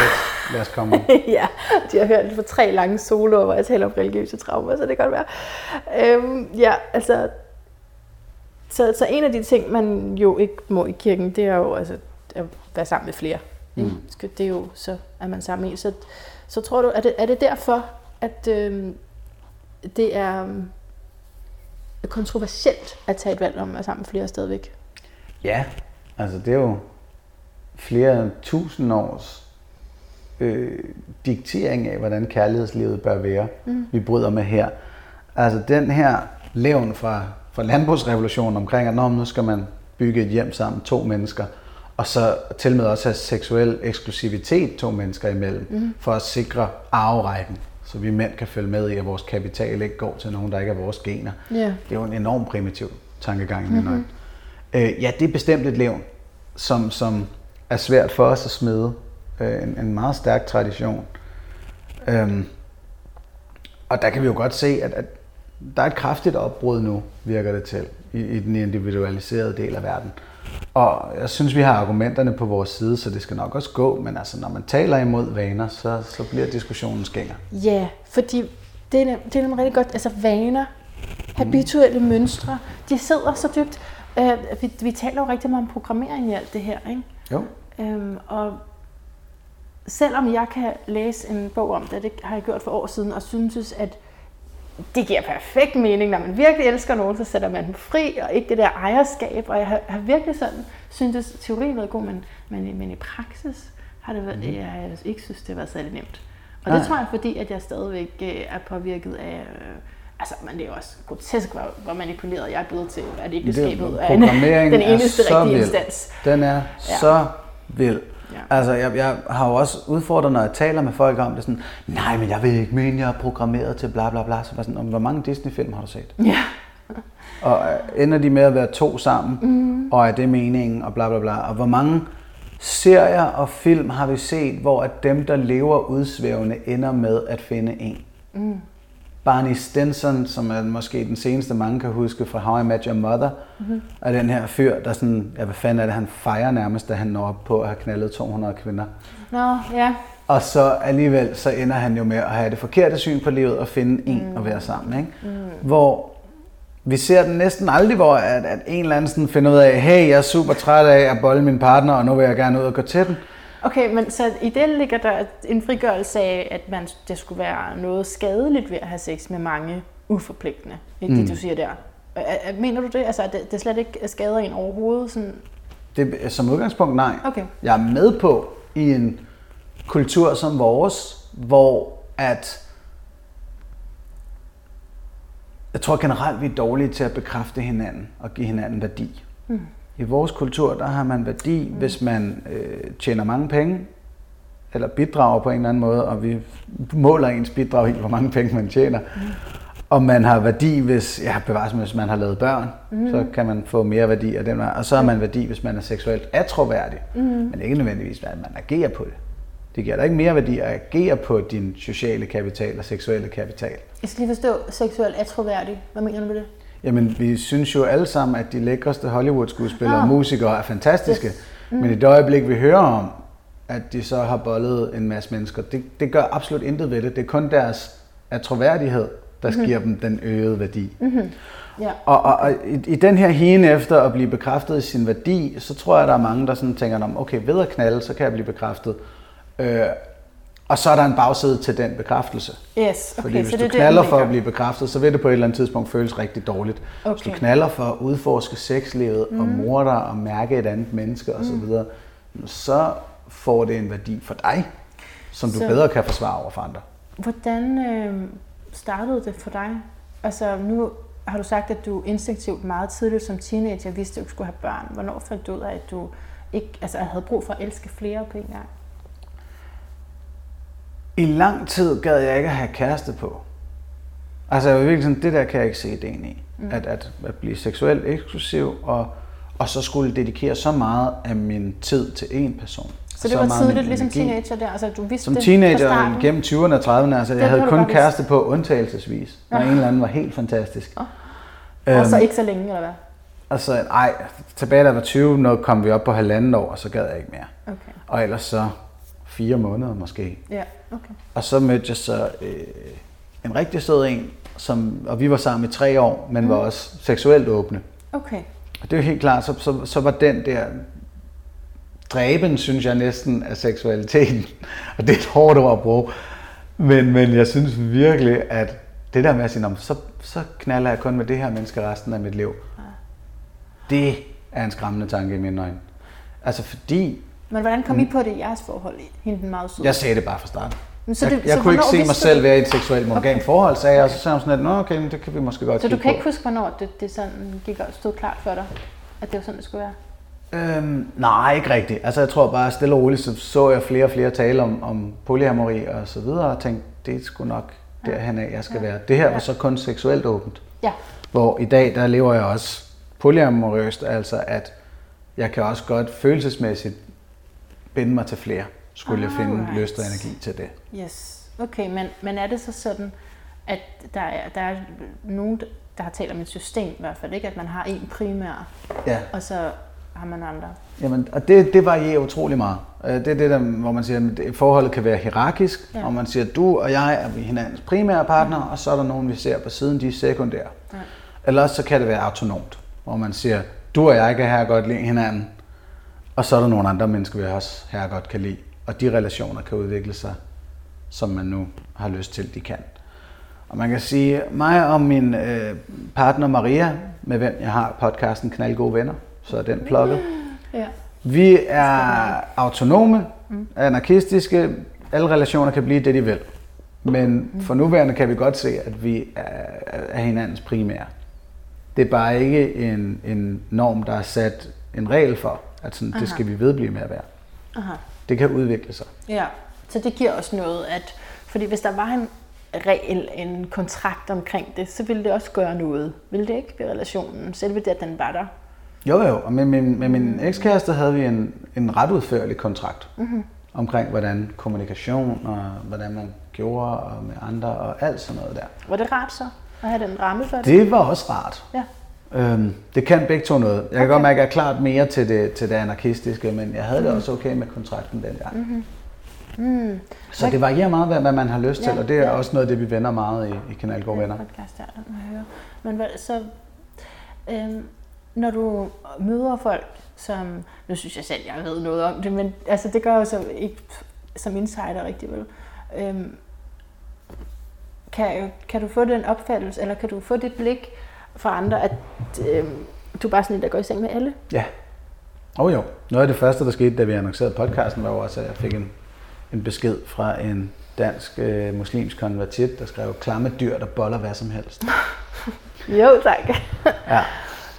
lad os komme. ja, de har hørt det for tre lange soloer, hvor jeg taler om religiøse traumer, så det kan godt være. Øhm, ja, altså... Så, så en af de ting, man jo ikke må i kirken, det er jo altså, at være sammen med flere. Mm. Det er jo, så er man sammen med en. Så, så tror du, er det, er det derfor, at øhm, det er øhm, kontroversielt at tage et valg om at være sammen med flere stadigvæk? Ja, altså det er jo flere tusind års øh, diktering af, hvordan kærlighedslivet bør være, mm. vi bryder med her. Altså den her levn fra, fra landbrugsrevolutionen omkring, at nu skal man bygge et hjem sammen, to mennesker, og så til med også have seksuel eksklusivitet to mennesker imellem, mm. for at sikre arverækken, så vi mænd kan følge med i, at vores kapital ikke går til nogen, der ikke er vores gener. Ja. Det er jo en enorm primitiv tankegang øjne. Øh, ja, det er bestemt et levn, som, som er svært for os at smide. Øh, en, en meget stærk tradition. Øhm, og der kan vi jo godt se, at, at der er et kraftigt opbrud nu, virker det til, i, i den individualiserede del af verden. Og jeg synes, vi har argumenterne på vores side, så det skal nok også gå, men altså, når man taler imod vaner, så, så bliver diskussionen skænger. Ja, fordi det er, det er nemlig rigtig godt. Altså vaner, habituelle mm. mønstre, de sidder så dybt. Øh, vi, vi taler jo rigtig meget om programmering i alt det her, ikke? Jo. Øhm, og selvom jeg kan læse en bog om det, det har jeg gjort for år siden, og synes, at det giver perfekt mening, når man virkelig elsker nogen, så sætter man dem fri, og ikke det der ejerskab. Og jeg har, har virkelig sådan, synes at teorien har været god, men, men, men i praksis har det været, mm. jeg har ikke synes, det har været særlig nemt. Og det Nej. tror jeg, fordi at jeg stadigvæk øh, er påvirket af... Øh, altså, men det er også grotesk, hvor, hvor manipuleret jeg er blevet til, at ægteskabet er programmeringen den eneste er rigtige vild. instans. Den er ja. så vild. Ja. Altså, jeg, jeg har jo også udfordret, når jeg taler med folk om det, sådan, nej, men jeg vil ikke mene, jeg er programmeret til bla bla bla. Så var sådan, "Om, hvor mange Disney-film har du set? Ja. Og øh, ender de med at være to sammen, mm. og er det meningen, og bla bla bla. Og hvor mange serier og film har vi set, hvor at dem, der lever udsvævende, ender med at finde en? Mm. Barney Stinson, som er måske den seneste, mange kan huske fra How I Met Your Mother, mm-hmm. er den her fyr, der sådan, ja, hvad fanden er det, han fejrer nærmest, da han når op på at have knaldet 200 kvinder. Nå, ja. Og så alligevel, så ender han jo med at have det forkerte syn på livet og finde en mm. at være sammen. Ikke? Mm. Hvor vi ser den næsten aldrig, hvor at, at en eller anden sådan finder ud af, hey, jeg er super træt af at bolle min partner, og nu vil jeg gerne ud og gå til den. Okay, men så i det ligger der en frigørelse af, at man, det skulle være noget skadeligt ved at have sex med mange uforpligtende. Det, mm. det du siger der. Er- er- Mener du det? Altså, at det, det slet ikke skader en overhovedet? Sådan... Det, som udgangspunkt nej. Okay. Jeg er med på i en kultur som vores, hvor at jeg tror generelt, vi er dårlige til at bekræfte hinanden og give hinanden værdi. Mm. I vores kultur, der har man værdi, mm. hvis man øh, tjener mange penge, eller bidrager på en eller anden måde, og vi måler ens bidrag i, hvor mange penge man tjener. Mm. Og man har værdi, hvis, ja, bevares, hvis man har lavet børn, mm. så kan man få mere værdi af den. Og så har man værdi, hvis man er seksuelt atroværdig, mm. men ikke nødvendigvis, at man agerer på det. Det giver dig ikke mere værdi at agere på din sociale kapital og seksuelle kapital. Jeg skal lige forstå seksuelt atroværdig. Hvad mener du med det? Jamen, vi synes jo alle sammen, at de lækreste Hollywood-skuespillere og Nå. musikere er fantastiske. Mm. Men i det øjeblik, vi hører om, at de så har bollet en masse mennesker, det, det gør absolut intet ved det. Det er kun deres atroværdighed, der mm. giver dem den øgede værdi. Mm. Ja. Og, og, og i, i den her hine efter at blive bekræftet i sin værdi, så tror jeg, der er mange, der sådan tænker, om, okay, ved at knalde, så kan jeg blive bekræftet. Øh, og så er der en bagside til den bekræftelse. Yes, okay, Fordi hvis så du det er knaller det, for at blive bekræftet, så vil det på et eller andet tidspunkt føles rigtig dårligt. Okay. Hvis du knaller for at udforske sexlivet mm. og more dig og mærke et andet menneske osv., så, så får det en værdi for dig, som du Så- bedre kan forsvare over for andre. Hvordan øh, startede det for dig? Altså nu har du sagt, at du instinktivt meget tidligt som teenager vidste, at du skulle have børn. Hvornår fandt du ud af, at du ikke, altså, havde brug for at elske flere på en gang? I lang tid gad jeg ikke at have kæreste på. Altså jeg var virkelig sådan, det der kan jeg ikke se ideen i. Mm. At, at, at blive seksuelt eksklusiv, og, og så skulle dedikere så meget af min tid til én person. Så det var tidligt, ligesom teenager der? Altså, du vidste Som teenager gennem 20'erne og 30'erne, altså det jeg havde kun kæreste på undtagelsesvis, når ja. en eller anden var helt fantastisk. Oh. Øhm, og så ikke så længe, eller hvad? Altså, nej, tilbage da jeg var 20, når kom vi op på halvanden år, og så gad jeg ikke mere. Okay. Og ellers så fire måneder måske. Ja, okay. Og så mødte jeg så øh, en rigtig sød en, som, og vi var sammen i tre år, men mm. var også seksuelt åbne. Okay. Og det er jo helt klart, så, så, så var den der dræben, synes jeg næsten, af seksualiteten. Og det er et hårdt ord at bruge. Men, men jeg synes virkelig, at det der med at sige, så, så knaller jeg kun med det her menneske resten af mit liv. Ja. Det er en skræmmende tanke i mine øjne. Altså fordi... Men hvordan kom I på det i jeres forhold, hende den meget søde? Jeg sagde det bare fra starten. Men så det, jeg jeg så kunne ikke se mig selv være i et seksuelt monogam okay. forhold, sagde jeg, og så sagde hun sådan, at Nå, okay, det kan vi måske godt Så du kan på. ikke huske, hvornår det, det sådan gik og stod klart for dig, at det var sådan, det skulle være? Øhm, nej, ikke rigtigt. Altså jeg tror bare stille og roligt, så så jeg flere og flere tale om, om polyamori og så videre, og tænkte, det er sgu nok derhen af, jeg skal ja. være. Det her var så kun seksuelt åbent. Ja. Hvor i dag, der lever jeg også polyamorøst, altså at jeg kan også godt følelsesmæssigt binde mig til flere, skulle jeg finde right. lyst og energi til det. Yes, okay, men, men er det så sådan, at der er, der er nogen, der har talt om et system i hvert fald, ikke? at man har en primær, ja. og så har man andre? Jamen, og det, det varierer utrolig meget. Øh, det er det, der, hvor man siger, at forholdet kan være hierarkisk, ja. og man siger, at du og jeg er hinandens primære partner, ja. og så er der nogen, vi ser på siden, de er sekundære. Ja. Eller så kan det være autonomt, hvor man siger, du og jeg kan her godt lide hinanden, og så er der nogle andre mennesker, vi også her godt kan lide. Og de relationer kan udvikle sig, som man nu har lyst til, de kan. Og man kan sige, mig og min øh, partner Maria, med hvem jeg har podcasten Knaldgode Venner, så er den plukket. Ja. Vi er autonome, anarkistiske, alle relationer kan blive det, de vil. Men for nuværende kan vi godt se, at vi er, er hinandens primære. Det er bare ikke en, en norm, der er sat en regel for, at sådan, det skal vi vedblive med at være. Aha. Det kan udvikle sig. Ja, så det giver også noget, at fordi hvis der var en regel, en kontrakt omkring det, så ville det også gøre noget. Ville det ikke ved relationen? Selve det, at den var der. Jo, jo. Og med min, med min ekskæreste havde vi en, en ret udførlig kontrakt mm-hmm. omkring, hvordan kommunikation og hvordan man gjorde og med andre og alt sådan noget der. Var det rart så at have den ramme for det? Det var også rart. Ja. Øhm, det kan begge to noget. Jeg kan okay. godt mærke, at jeg er klart mere til det, til det anarkistiske, men jeg havde mm. det også okay med kontrakten dengang. Mm-hmm. Mm. Så det varierer meget, hvad, hvad man har lyst ja, til, og det er ja. også noget, det vi vender meget i, i Kanalgård Venner. Podcast, der, den høre. Men hvad, så, øhm, når du møder folk, som, nu synes jeg selv, jeg ved noget om det, men altså, det gør jo så ikke som insider rigtig vel. Øhm, kan, kan du få den opfattelse, eller kan du få det blik fra andre, at øhm, du er bare sådan en, der går i seng med alle? Ja. Oh jo. Noget af det første, der skete, da vi annoncerede podcasten, var jo også, at jeg fik en, en besked fra en dansk øh, muslimsk konvertit, der skrev, klamme dyr, der boller hvad som helst. jo, tak. ja.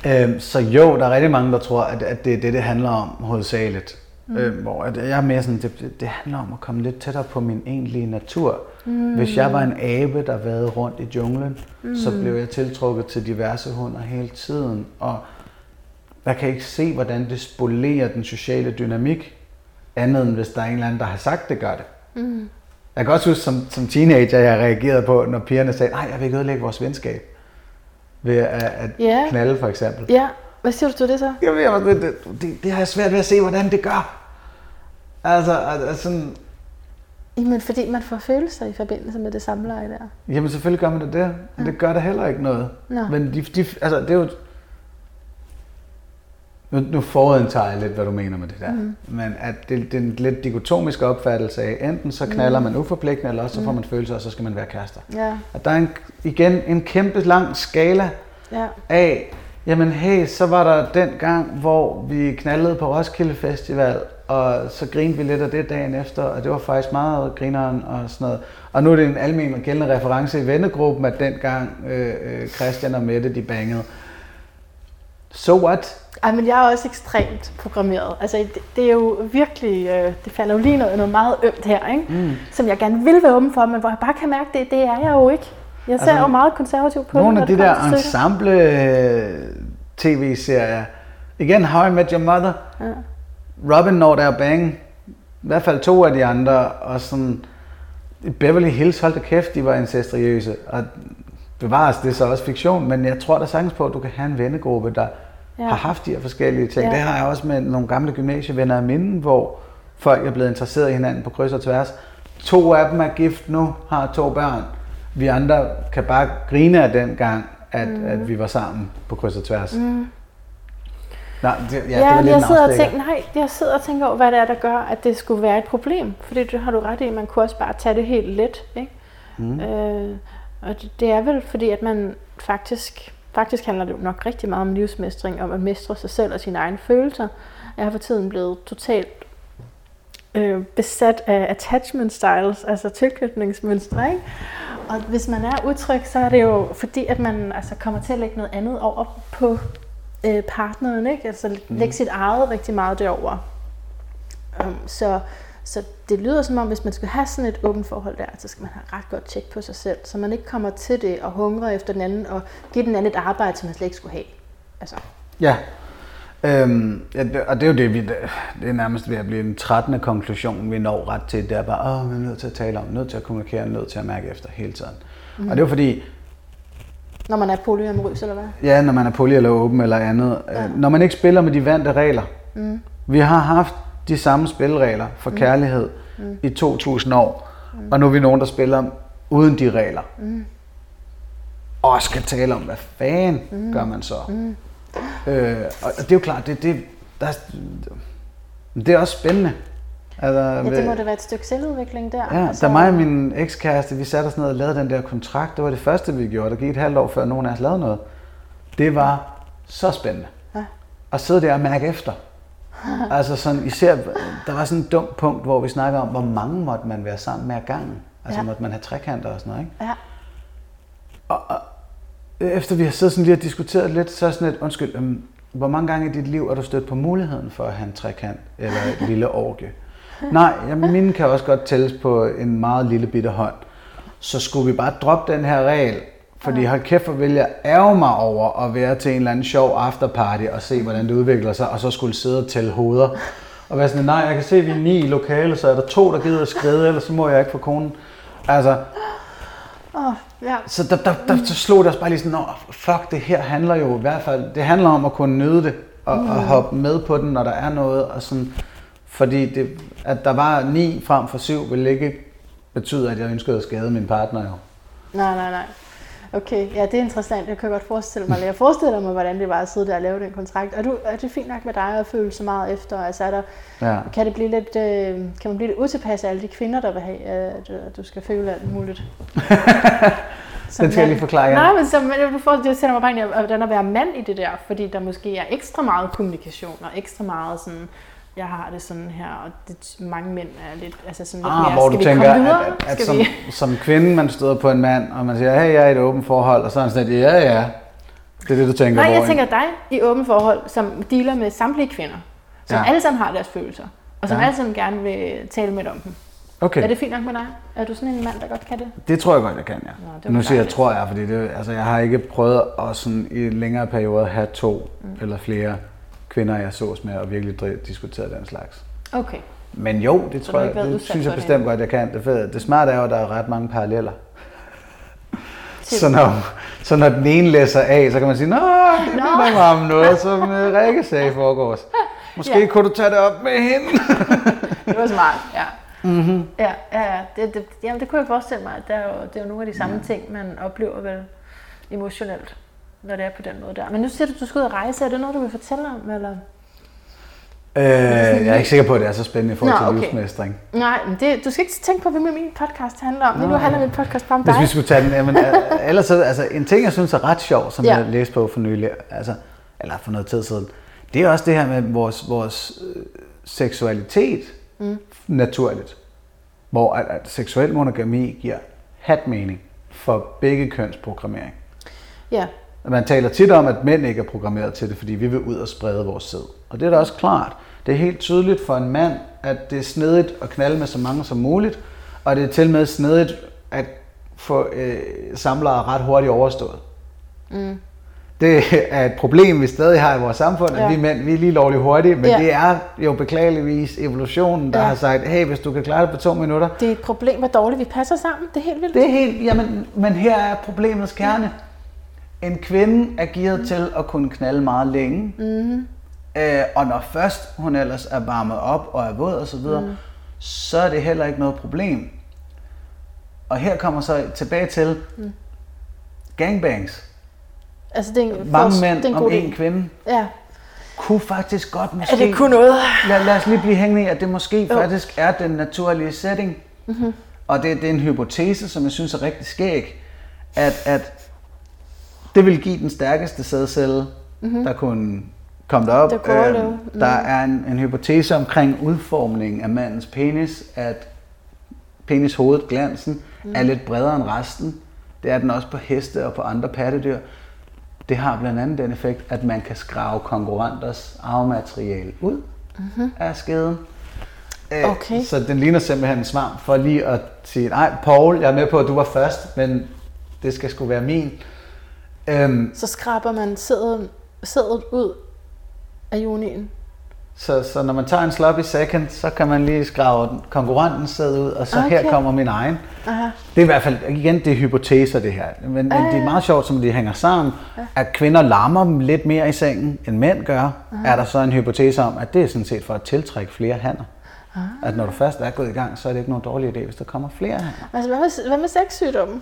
Øhm, så jo, der er rigtig mange, der tror, at, at det er det, det handler om hovedsageligt. Mm. Øhm, hvor at jeg er mere sådan, det, det handler om at komme lidt tættere på min egentlige natur. Mm. Hvis jeg var en abe, der vadede rundt i junglen, mm. så blev jeg tiltrukket til diverse hunder hele tiden. Og jeg kan ikke se, hvordan det spolerer den sociale dynamik, andet end hvis der er en eller anden, der har sagt, det gør det. Mm. Jeg kan også huske som, som teenager, jeg reagerede på, når pigerne sagde, nej, jeg vil ikke ødelægge vores venskab ved at, at ja. knalde for eksempel. Ja, hvad siger du til det så? Jeg ved, det, det, det, det har jeg svært ved at se, hvordan det gør. Altså, altså sådan... Jamen, fordi man får følelser i forbindelse med det samleje der. Jamen, selvfølgelig gør man det der. Men ja. det gør der heller ikke noget. Nå. Men de, de, altså, det er jo... Nu, nu forudindtager jeg lidt, hvad du mener med det der. Mm. Men at det, det er en lidt dikotomisk opfattelse af, enten så knaller mm. man uforpligtende, eller også så får mm. man følelser, og så skal man være kærester. Ja. At der er en, igen en kæmpe lang skala ja. af, jamen hey, så var der den gang, hvor vi knaldede på Roskilde Festival, og så grinede vi lidt af det dagen efter, og det var faktisk meget grineren og sådan noget. Og nu er det en almindelig gældende reference i vennegruppen, at dengang øh, øh, Christian og Mette, de bangede. So what? Ej, men jeg er også ekstremt programmeret. Altså, det, det er jo virkelig, øh, det falder jo lige noget, noget meget ømt her, ikke? Mm. som jeg gerne vil være åben for, men hvor jeg bare kan mærke, det, det er jeg jo ikke. Jeg ser altså, jo meget konservativ på Nogle det, af de der ensemble øh, tv-serier, igen How I Met Your Mother, ja. Robin når der bang, i hvert fald to af de andre, og sådan, Beverly Hills, hold da kæft, de var incestriøse, og bevares, det er så også fiktion, men jeg tror da sagtens på, at du kan have en vennegruppe, der ja. har haft de her forskellige ting. Ja. Det har jeg også med nogle gamle gymnasievenner af mine, hvor folk er blevet interesseret i hinanden på kryds og tværs. To af dem er gift nu, har to børn. Vi andre kan bare grine af den gang, at, mm. at vi var sammen på kryds og tværs. Mm. Nej, det, ja, ja, det jeg sidder og tænker, nej, jeg sidder og tænker over, hvad det er, der gør, at det skulle være et problem. Fordi det har du ret i, man kunne også bare tage det helt let. Ikke? Mm. Øh, og det, det er vel fordi, at man faktisk, faktisk handler det jo nok rigtig meget om livsmestring, om at mestre sig selv og sine egne følelser. Jeg har for tiden blevet totalt øh, besat af attachment styles, altså tilknytningsmønstre. Ikke? Og hvis man er utryg, så er det jo fordi, at man altså, kommer til at lægge noget andet over på øh, partneren, ikke? Altså mm. lægge sit eget rigtig meget derover. Um, så, så det lyder som om, hvis man skal have sådan et åbent forhold der, så skal man have ret godt tjek på sig selv, så man ikke kommer til det og hungrer efter den anden og give den anden et arbejde, som man slet ikke skulle have. Altså. Ja, Øhm, ja, og det er jo det, vi, det er nærmest ved at blive en 13. konklusion, vi når ret til. Det er bare, åh, vi er nødt til at tale om, nødt til at kommunikere, nødt til at mærke efter hele tiden. Mm. Og det er jo fordi, når man er polyamorøs, eller hvad? Ja, når man er poly eller åben eller andet. Ja. Når man ikke spiller med de vante regler. Mm. Vi har haft de samme spilregler for mm. kærlighed mm. i 2000 år. Mm. Og nu er vi nogen, der spiller uden de regler. Mm. Og skal tale om, hvad fanden mm. gør man så? Mm. Øh, og det er jo klart, det, det, der er, det er også spændende. Altså, ja, det må da være et stykke selvudvikling der. Ja, altså, da mig og min ekskæreste, vi satte os ned og lavede den der kontrakt, det var det første, vi gjorde. Der gik et halvt år, før nogen af os lavede noget. Det var så spændende. Ja. At sidde der og mærke efter. altså sådan, især, der var sådan et dumt punkt, hvor vi snakker om, hvor mange måtte man være sammen med ad gangen. Altså ja. måtte man have trekanter og sådan noget, ikke? Ja. Og, og efter vi har siddet sådan lige og diskuteret lidt, så er sådan et, undskyld, um, hvor mange gange i dit liv er du stødt på muligheden for at have en trekant eller et lille orke? Nej, jamen, mine kan også godt tælles på en meget lille bitte hånd. Så skulle vi bare droppe den her regel, fordi hold kæft, hvor vil jeg ærge mig over at være til en eller anden sjov afterparty og se, hvordan det udvikler sig, og så skulle sidde og tælle hoveder. Og være sådan, nej, jeg kan se, at vi er ni i lokale, så er der to, der gider at skride, ellers så må jeg ikke få konen. Altså, oh, ja. så der, der, der, så slog det os bare lige sådan, fuck, det her handler jo i hvert fald, det handler om at kunne nyde det, og, mm. og hoppe med på den, når der er noget, og sådan, fordi det, at der var ni frem for syv, ville ikke betyde, at jeg ønskede at skade min partner jo. Nej, nej, nej. Okay, ja, det er interessant. Jeg kan godt forestille mig, jeg forestiller mig, hvordan det var at sidde der og lave den kontrakt. Er, du, er det fint nok med dig at føle så meget efter? Altså, er der, ja. kan, det blive lidt, øh, kan man blive lidt utilpasset af alle de kvinder, der vil have, at, at du skal føle alt muligt? den skal jeg lige forklare igen. Nej, men så, du får, det sender mig bare ind, hvordan at være mand i det der, fordi der måske er ekstra meget kommunikation og ekstra meget sådan, jeg har det sådan her, og det, mange mænd er lidt, altså sådan lidt ah, mere, hvor skal du vi tænker, komme videre? At, at, at som, vi? som kvinde, man støder på en mand, og man siger, hey, jeg er i et åbent forhold, og så er han sådan, ja, ja. Det er det, du tænker Nej, jeg tænker dig i åbent forhold, som dealer med samtlige kvinder, som ja. alle sammen har deres følelser, og som ja. alle sammen gerne vil tale med om dem. Okay. Er det fint nok med dig? Er du sådan en mand, der godt kan det? Det tror jeg godt, jeg kan, ja. Nå, nu siger jeg, tror jeg, fordi det, altså, jeg har ikke prøvet at sådan, i længere perioder have to mm. eller flere kvinder, jeg sås med, og virkelig diskutere den slags. Okay. Men jo, det tror jeg, det synes jeg bestemt godt, jeg kan. Det, det smarte er jo, at der er ret mange paralleller. Så når, så når den ene læser af, så kan man sige, Nå, det minder mig om noget, som uh, Rikke sagde i forgårs. Måske ja. kunne du tage det op med hende. det var smart, ja. Mm-hmm. Ja, ja, ja. Det, det, jamen, det kunne jeg forestille mig, at der er jo, det er jo nogle af de samme ja. ting, man oplever vel emotionelt når det er på den måde der. Men nu siger du, at du skal ud og rejse. Er det noget, du vil fortælle om? Eller? Øh, jeg er ikke sikker på, at det er så spændende i forhold til okay. livsmestring. Nej, men det, du skal ikke tænke på, hvad min podcast handler om. Nå, nu handler min podcast bare om dig. Hvis vi skulle tage den, jamen, ellers så, altså, en ting, jeg synes er ret sjov, som ja. jeg læste på for nylig, altså, eller for noget tid siden, det er også det her med vores, vores øh, seksualitet mm. naturligt. Hvor at, at seksuel monogami giver hat mening for begge køns programmering. Ja, Man taler tit om, at mænd ikke er programmeret til det, fordi vi vil ud og sprede vores sæd. Og det er da også klart. Det er helt tydeligt for en mand, at det er snedigt at knalde med så mange som muligt, og det er til med snedigt at få øh, samlere ret hurtigt overstået. Mm. Det er et problem, vi stadig har i vores samfund, at Ja. vi mænd, vi er lige lovligt hurtige, men Ja. det er jo beklageligvis evolutionen, der Ja. har sagt, hey, hvis du kan klare det på to minutter, det er et problem, hvor dårligt vi passer sammen. Det er helt vildt. det er helt, jamen, men her er problemets kerne. En kvinde er gearet til at kunne knalde meget længe. Mm. Øh, og når først hun ellers er varmet op og er våd og så videre, mm. så er det heller ikke noget problem. Og her kommer så tilbage til mm. gangbangs. Altså, det er en, Mange mænd det er en om en kvinde Ja. kunne faktisk godt Er måske... det kun noget? Lad, lad os lige blive hængende i, at det måske Jo. Faktisk er den naturlige setting. Mm-hmm. Og det, det er en hypotese, som jeg synes er rigtig skæg, at, at det vil give den stærkeste sædcelle, mm-hmm. der kunne komme derop. Overleve. Øhm, der er en, en hypotese omkring udformningen af mandens penis, at penishovedet, glansen, mm. er lidt bredere end resten. Det er den også på heste og på andre pattedyr. Det har blandt andet den effekt, at man kan skrave konkurrenters arvemateriale ud mm-hmm. af skeden. Øh, Okay. Så den ligner simpelthen en svamp for lige at sige, nej, Paul, jeg er med på, at du var først, men det skal sgu være min. Øhm, Så skraber man sædet, sædet ud af junien. så, så når man tager en sloppy second, så kan man lige skrave den konkurrentens sæd ud, og så okay. her kommer min egen. Aha. Det er i hvert fald, igen, det er hypoteser det her. Men, men det er meget sjovt, som de hænger sammen. At kvinder larmer dem lidt mere i sengen, end mænd gør. Er der så en hypotese om, at det er sådan set for at tiltrække flere hanner. At når du først er gået i gang, så er det ikke nogen dårlig idé, hvis der kommer flere hanner. Altså, hvad med, hvad med sexsygdomme?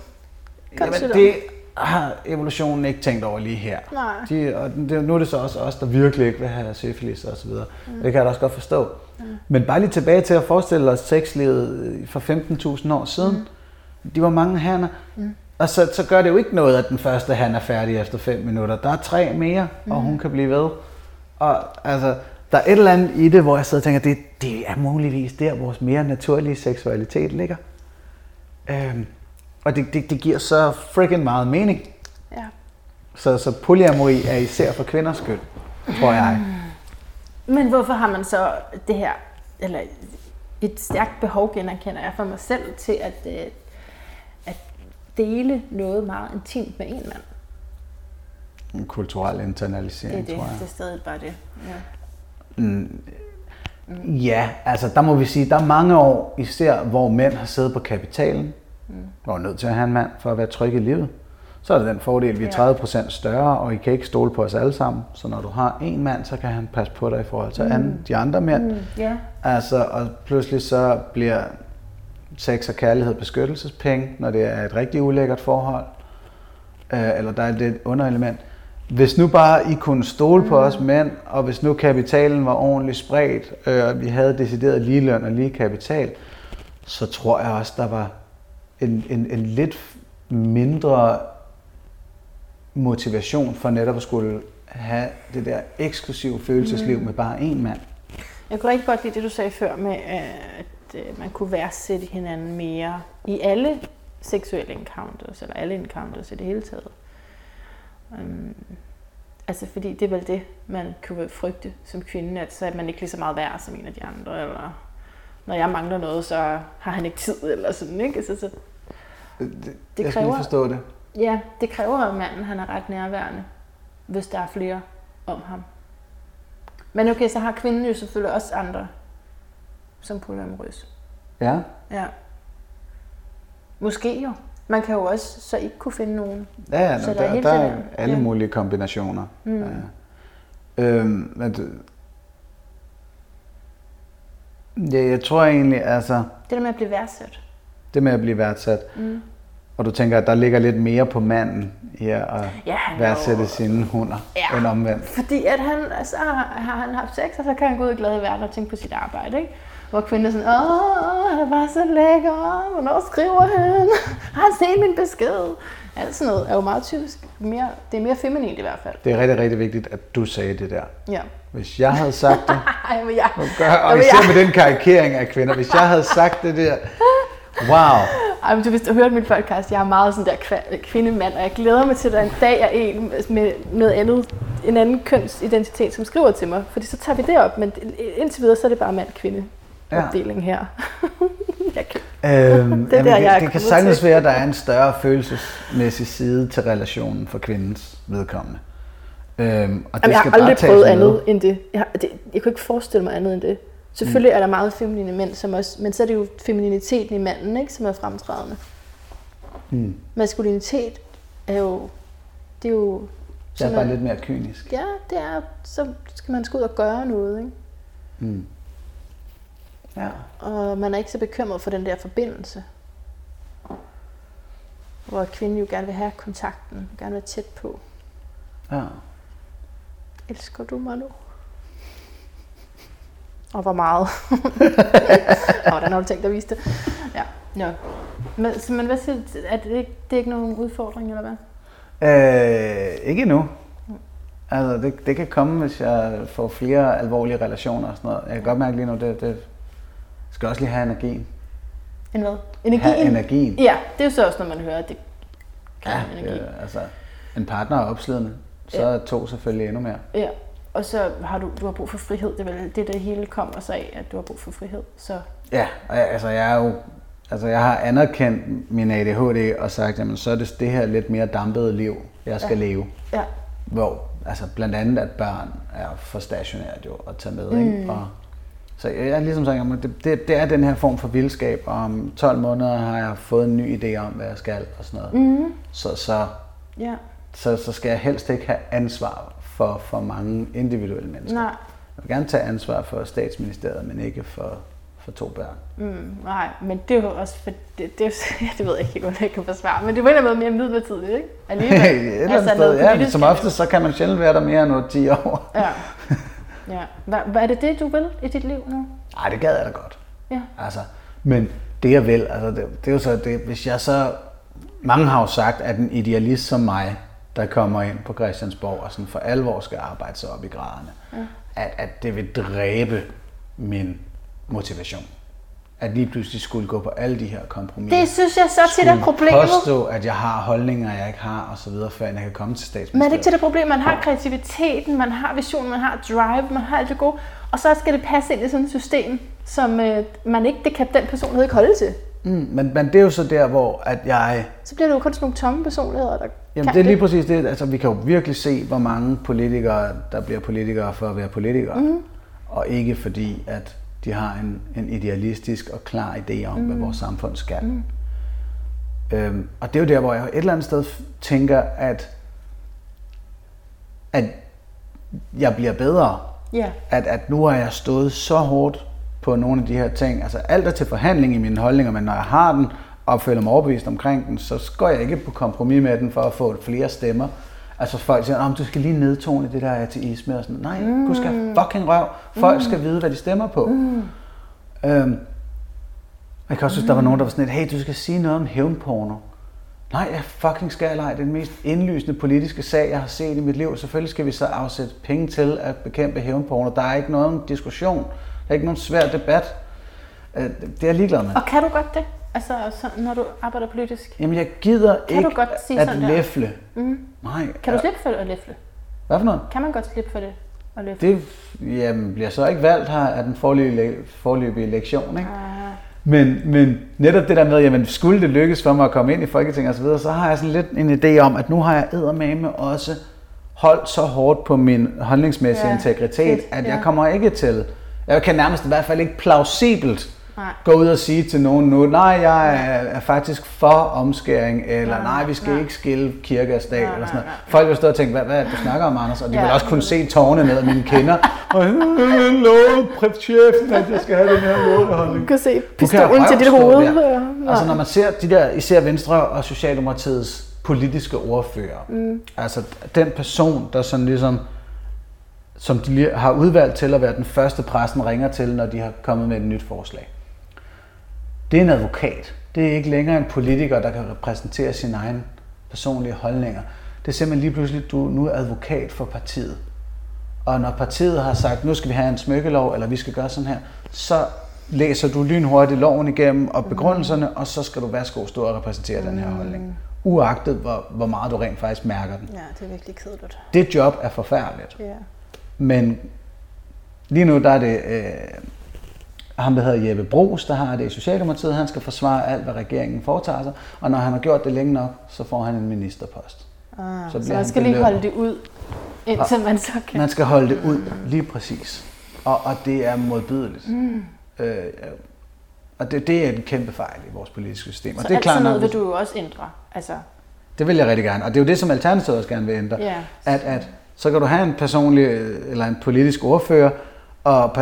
Jamen, det har evolutionen ikke tænkt over lige her. Nej. De, og det, nu er det så også os, der virkelig ikke vil have syfilis og så videre. Mm. Det kan jeg da også godt forstå. Mm. Men bare lige tilbage til at forestille os sexlivet for 15.000 år siden. Mm. De var mange hanner. Mm. Og så, så gør det jo ikke noget, at den første han er færdig efter 5 minutter. Der er tre mere, mm. og hun kan blive ved. Og altså, der er et eller andet i det, hvor jeg sidder og tænker, det, det er muligvis der, vores mere naturlige seksualitet ligger. Øhm, og det, det, det giver så freaking meget mening. Ja. Så, så polyamori er især for kvinders skyld, tror jeg. Men hvorfor har man så det her, eller et stærkt behov, generkender jeg for mig selv, til at, øh, at dele noget meget intimt med en mand? En kulturel Det er internalisering, det, tror jeg. det er stadig bare det. Ja. Ja, altså der må vi sige, der er mange år, især hvor mænd har siddet på kapitalen, mm. og er nødt til at have en mand for at være tryg i livet. Så er det den fordel, vi er 30 procent større, og I kan ikke stole på os alle sammen. Så når du har en mand, så kan han passe på dig i forhold til mm. de andre mænd. Mm. Ja. Altså, og pludselig så bliver sex og kærlighed beskyttelsespenge, når det er et rigtig ulækkert forhold, øh, eller der er et underelement. Hvis nu bare I kunne stole på os mænd, og hvis nu kapitalen var ordentligt spredt, øh, og vi havde decideret lige løn og lige kapital, så tror jeg også, der var en, en, en lidt mindre motivation for netop at skulle have det der eksklusive følelsesliv med bare én mand. Jeg kunne rigtig godt lide det, du sagde før med, at øh, man kunne værdsætte hinanden mere i alle seksuelle encounters, eller alle encounters i det hele taget. Um, altså fordi det er vel det, man kunne frygte som kvinde, at så er man ikke lige så meget værd som en af de andre, eller når jeg mangler noget, så har han ikke tid, eller sådan, ikke? Altså, så, Det, Det jeg skal kræver- forstå det. ja, det kræver, at manden han er ret nærværende, hvis der er flere om ham. Men okay, så har kvinden jo selvfølgelig også andre, som polyamorøs. Ja, Ja. Måske jo. Man kan jo også så ikke kunne finde nogen. ja, ja Så der, der er der, er alle ja. mulige kombinationer. Mm. Ja. Øhm, men ja, jeg tror egentlig, altså, Det der med at blive værdsat. det med at blive værdsat, Mm. Og du tænker, at der ligger lidt mere på manden i at Ja, værdsætte jo- sine hunder, Ja. end omvendt. Fordi at han, altså, har han haft sex, og så kan han gå ud i glad i verden og tænke på sit arbejde, ikke? Hvor kvinden er sådan, åh, han er bare så lækker, hvornår skriver han? Har han set min besked? Alt sådan noget er jo meget typisk. Mere, det er mere feminint i hvert fald. Det er rigtig, rigtig vigtigt, at du sagde det der. Ja. Hvis jeg havde sagt det, Ej, men jeg, og, gør, og Jamen, især jeg- med den karikering af kvinder, hvis jeg havde sagt det der, wow, Ej, men du, hvis du har hørt min podcast, jeg er meget sådan der kvindemand, og jeg glæder mig til, at der en dag er en med noget andet, en anden kønsidentitet, som skriver til mig, fordi så tager vi det op, men indtil videre, så er det bare mand-kvinde Ja. opdeling her. jeg kan, Øhm, Det er jamen, der, jeg det, det kan sagtens til. være, at der er en større følelsesmæssig side til relationen for kvindens vedkommende. Øhm, og det Jamen, jeg skal har bare aldrig prøvet med. andet end det. Jeg, har, det. jeg kunne ikke forestille mig andet end det. Selvfølgelig Mm. er der meget feminine mænd, som også, men så er det jo femininiteten i manden, ikke, som er fremtrædende. Mm. Maskulinitet er jo, det er jo... Det er bare at- lidt mere kynisk. Ja, det er, så skal man skal ud og gøre noget, ikke? Mm. Ja. Og man er ikke så bekymret for den der forbindelse. Hvor kvinden jo gerne vil have kontakten, gerne være tæt på. ja. Elsker du mig nu? Og hvor meget? og hvordan har du tænkt at vise det? Ja, ja. Men, så, men hvad siger du? Er det, ikke, det er ikke nogen udfordring, eller hvad? Øh, ikke endnu. Altså, det, det kan komme, hvis jeg får flere alvorlige relationer og sådan noget. Jeg kan godt mærke lige nu, det, det skal også lige have energien. En hvad? Energien? Have energien. Ja, det er jo så også, når man hører, at det kan Ja, energi. det, altså, en partner er opslidende, så er to selvfølgelig endnu mere. Ja, og så har du, du har brug for frihed. Det er vel det, der hele kommer sig af, at du har brug for frihed. Så Ja, altså jeg er jo, altså jeg har anerkendt min ADHD og sagt, jamen så er det det her lidt mere dampede liv, jeg skal ja. leve. ja, Hvor, altså blandt andet, at børn er for stationært jo at tage med, ikke? Og, så jeg er ligesom sagt, jamen, det, det, det, er den her form for vildskab, og om 12 måneder har jeg fået en ny idé om, hvad jeg skal og sådan noget. Mm. Så, så, ja. så, så skal jeg helst ikke have ansvar for, for mange individuelle mennesker. Nej, Jeg vil gerne tage ansvar for statsministeriet, men ikke for, for to børn. mm, nej, men det er jo også, for det, det, er jo, det ved jeg ikke, hvordan jeg kan forsvare, men det er på en eller anden måde mere midlertidigt, ikke? Alligevel. Et eller andet noget sted, ja, politisk som ofte, så kan man sjældent være der mere end 10 år. Ja. ja. Hvad, hvad er det det, du vil i dit liv nu? Nej, det gad jeg da godt. Ja. Altså, men det jeg vil, altså det, det er jo så, det, hvis jeg så, mange har jo sagt, at en idealist som mig, der kommer ind på Christiansborg og sådan for alvor skal arbejde sig op i graderne, ja. at, at det vil dræbe min motivation. At lige pludselig skulle gå på alle de her kompromiser. Det synes jeg så tit er Skulle problemet. påstå, at jeg har holdninger, jeg ikke har, og så videre, før jeg kan komme til statsministeriet. Men er det ikke til det problem, man har kreativiteten, man har visionen, man har drive, man har alt det gode, og så skal det passe ind i sådan et system, som øh, man ikke, det kan den personlighed ikke holde til. Mm, men, men det er jo så der, hvor at jeg... Så bliver det jo kun sådan nogle tomme personligheder, der Jamen kan det er lige præcis det. Altså, vi kan jo virkelig se, hvor mange politikere, der bliver politikere for at være politikere. Mhm. Mm. Og ikke fordi, at de har en, en idealistisk og klar idé om, mm. hvad vores samfund skal. Mm. Øhm, og det er jo der, hvor jeg et eller andet sted tænker, at, at jeg bliver bedre. Ja. At, at nu har jeg stået så hårdt på nogle af de her ting. Altså alt er til forhandling i mine holdninger, men når jeg har den, og føler mig overbevist omkring den, så går jeg ikke på kompromis med den for at få flere stemmer. Altså folk siger, at du skal lige nedtone det der ateisme og sådan Nej, mm. du skal fucking røv. Folk mm. skal vide, hvad de stemmer på. Mm. Øhm, jeg kan også synes, der var nogen, der var sådan lidt, hey, du skal sige noget om hævnporno. Nej, jeg fucking skal ej. Det er den mest indlysende politiske sag, jeg har set i mit liv. Selvfølgelig skal vi så afsætte penge til at bekæmpe hævnporno. Der er ikke nogen diskussion. Der er ikke nogen svær debat. Øh, Det er jeg ligeglad med. Og kan du godt det? Altså, så, når du arbejder politisk? Jamen, jeg gider Kan ikke du godt sige at sådan læfle. Mm. Nej. Kan du slippe for at læfle? Hvad for noget? Kan man godt slippe for det? At læfle? Det jamen, bliver så ikke valgt her af den forløbige, forløbige lektion, ikke? Ah, Men, men netop det der med, jamen skulle det lykkes for mig at komme ind i Folketinget osv., så, videre, så har jeg sådan lidt en idé om, at nu har jeg eddermame også holdt så hårdt på min holdningsmæssige Ja, integritet, at ja. jeg kommer ikke til, jeg kan nærmest i hvert fald ikke plausibelt Nej. gå ud og sige til nogen nu, nej, jeg er, er faktisk for omskæring, eller nej, nej vi skal nej. ikke skille kirke og stat, Nej, eller sådan noget. Folk vil stå og tænke, hvad, hvad er det, du snakker om, Anders? Og de Ja. vil også kunne se tårne ned af mine kinder. Og jeg lovede præpchefen, at jeg skal have den her måleholdning. Du kan se pistolen til dit hoved. der. Altså når man ser de der, især Venstre og Socialdemokratiets politiske ordfører, mm. altså den person, der sådan ligesom, som de lige har udvalgt til at være den første pressen ringer til, når de har kommet med et nyt forslag. Det er en advokat. Det er ikke længere en politiker, der kan repræsentere sine egne personlige holdninger. Det er simpelthen lige pludselig, du nu er advokat for partiet. Og når partiet har sagt, nu skal vi have en smykkelov, eller vi skal gøre sådan her, så læser du lynhurtigt loven igennem og begrundelserne, og så skal du værsgo stå og repræsentere den her holdning. Uagtet hvor, hvor meget du rent faktisk mærker den. Ja, det er virkelig kedeligt. Det job er forfærdeligt. Ja. Men lige nu der er det øh, ham, der hedder Jeppe Brugs, der har det i Socialdemokratiet. Han skal forsvare alt, hvad regeringen foretager sig. Og når han har gjort det længe nok, så får han en ministerpost. Ah, Så så, man skal lige holde det ud, indtil man så kan... Man skal holde det ud, lige præcis. Og, og det er modbydeligt. Mm. Øh, og det, det er en kæmpe fejl i vores politiske system. Og så det er alt klart, sådan noget vil du jo også ændre. Altså, Det vil jeg rigtig gerne. Og det er jo det, som Alternativet også gerne vil ændre. Ja. At, at så kan du have en personlig øh, eller en politisk ordfører, og